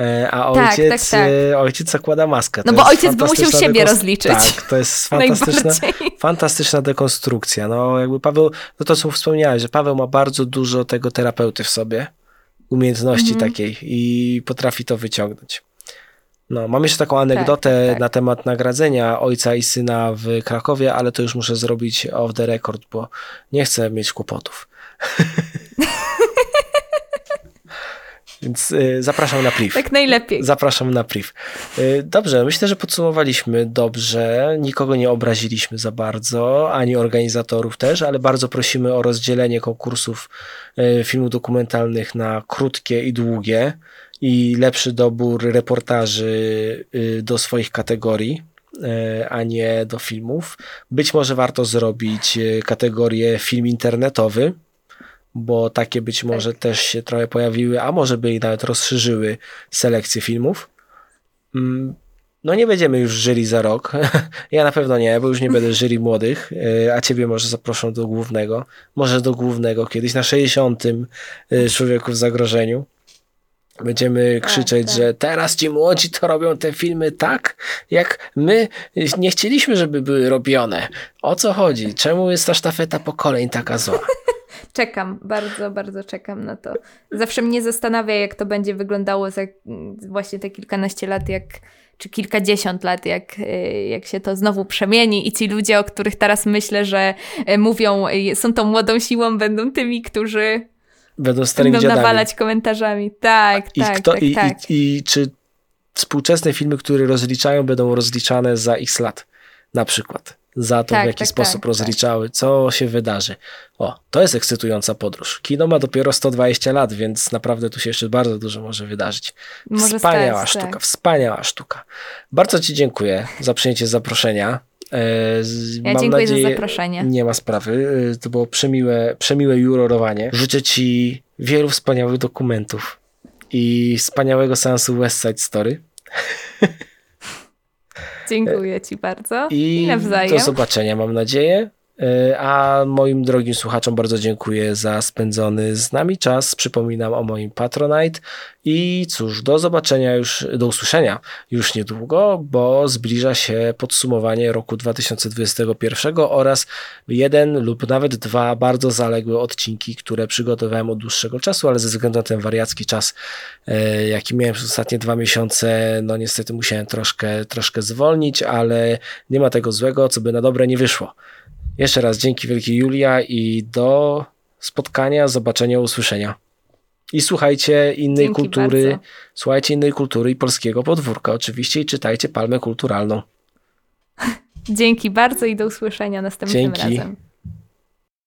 E, a tak, ojciec, tak, tak, tak. ojciec zakłada maskę. To no bo ojciec by musiał siebie rozliczyć. Tak, to jest fantastyczna, fantastyczna dekonstrukcja. No jakby Paweł, no to co wspomniałeś, że Paweł ma bardzo dużo tego terapeuty w sobie, umiejętności mhm. takiej i potrafi to wyciągnąć. No, mam jeszcze taką anegdotę tak, tak. na temat nagradzenia ojca i syna w Krakowie, ale to już muszę zrobić off the record, bo nie chcę mieć kłopotów. Więc y, zapraszam na priv. Tak najlepiej. Zapraszam na priv. Y, dobrze, myślę, że podsumowaliśmy dobrze. Nikogo nie obraziliśmy za bardzo, ani organizatorów też, ale bardzo prosimy o rozdzielenie konkursów y, filmów dokumentalnych na krótkie i długie i lepszy dobór reportaży do swoich kategorii a nie do filmów. Być może warto zrobić kategorię film internetowy, bo takie być tak. może tak. też się trochę pojawiły, a może by i nawet rozszerzyły selekcję filmów. Mm, no nie będziemy już żyli za rok. Ja na pewno nie, bo już nie będę żyli młodych, e, a ciebie może zaproszę do głównego. Może do głównego kiedyś na 60. E, Człowieku w zagrożeniu. Będziemy tak, krzyczeć, tak. że teraz ci młodzi to robią te filmy tak, jak my nie chcieliśmy, żeby były robione. O co chodzi? Czemu jest ta sztafeta pokoleń taka zła? czekam, bardzo, bardzo czekam na to. Zawsze mnie zastanawia, jak to będzie wyglądało za właśnie te kilkanaście lat, jak, czy kilkadziesiąt lat, jak, jak się to znowu przemieni i ci ludzie, o których teraz myślę, że e, mówią, e, są tą młodą siłą, będą tymi, którzy Będą starymi Będą dziadami. nawalać komentarzami. Tak, I, tak, kto, tak, i, tak. I, I czy współczesne filmy, które rozliczają, będą rozliczane za x lat? Na przykład. Za to, Tak, w jaki tak, sposób tak, rozliczały, co się wydarzy. O, to jest ekscytująca podróż. Kino ma dopiero 120 lat, więc naprawdę tu się jeszcze bardzo dużo może wydarzyć. Może wspaniała stać, sztuka, tak. wspaniała sztuka. Bardzo Ci dziękuję za przyjęcie zaproszenia. E, Ja mam dziękuję nadzieję, za zaproszenie. Nie ma sprawy. E, To było przemiłe, przemiłe jurorowanie. Życzę Ci wielu wspaniałych dokumentów i wspaniałego seansu West Side Story. Dziękuję ci bardzo. I nawzajem. do zobaczenia, mam nadzieję. E, A moim drogim słuchaczom bardzo dziękuję za spędzony z nami czas. Przypominam o moim Patronite. I cóż, do zobaczenia już, do usłyszenia już niedługo, bo zbliża się podsumowanie roku 2021 oraz jeden lub nawet dwa bardzo zaległe odcinki, które przygotowałem od dłuższego czasu, ale ze względu na ten wariacki czas, e, jaki miałem przez ostatnie dwa miesiące, no niestety musiałem troszkę, troszkę zwolnić, ale nie ma tego złego, co by na dobre nie wyszło. Jeszcze raz dzięki wielkie Julia i do spotkania, zobaczenia, usłyszenia. I słuchajcie innej Dzięki kultury, bardzo. słuchajcie innej kultury i polskiego podwórka oczywiście i czytajcie Palmę Kulturalną. Dzięki bardzo i do usłyszenia następnym Dzięki. razem.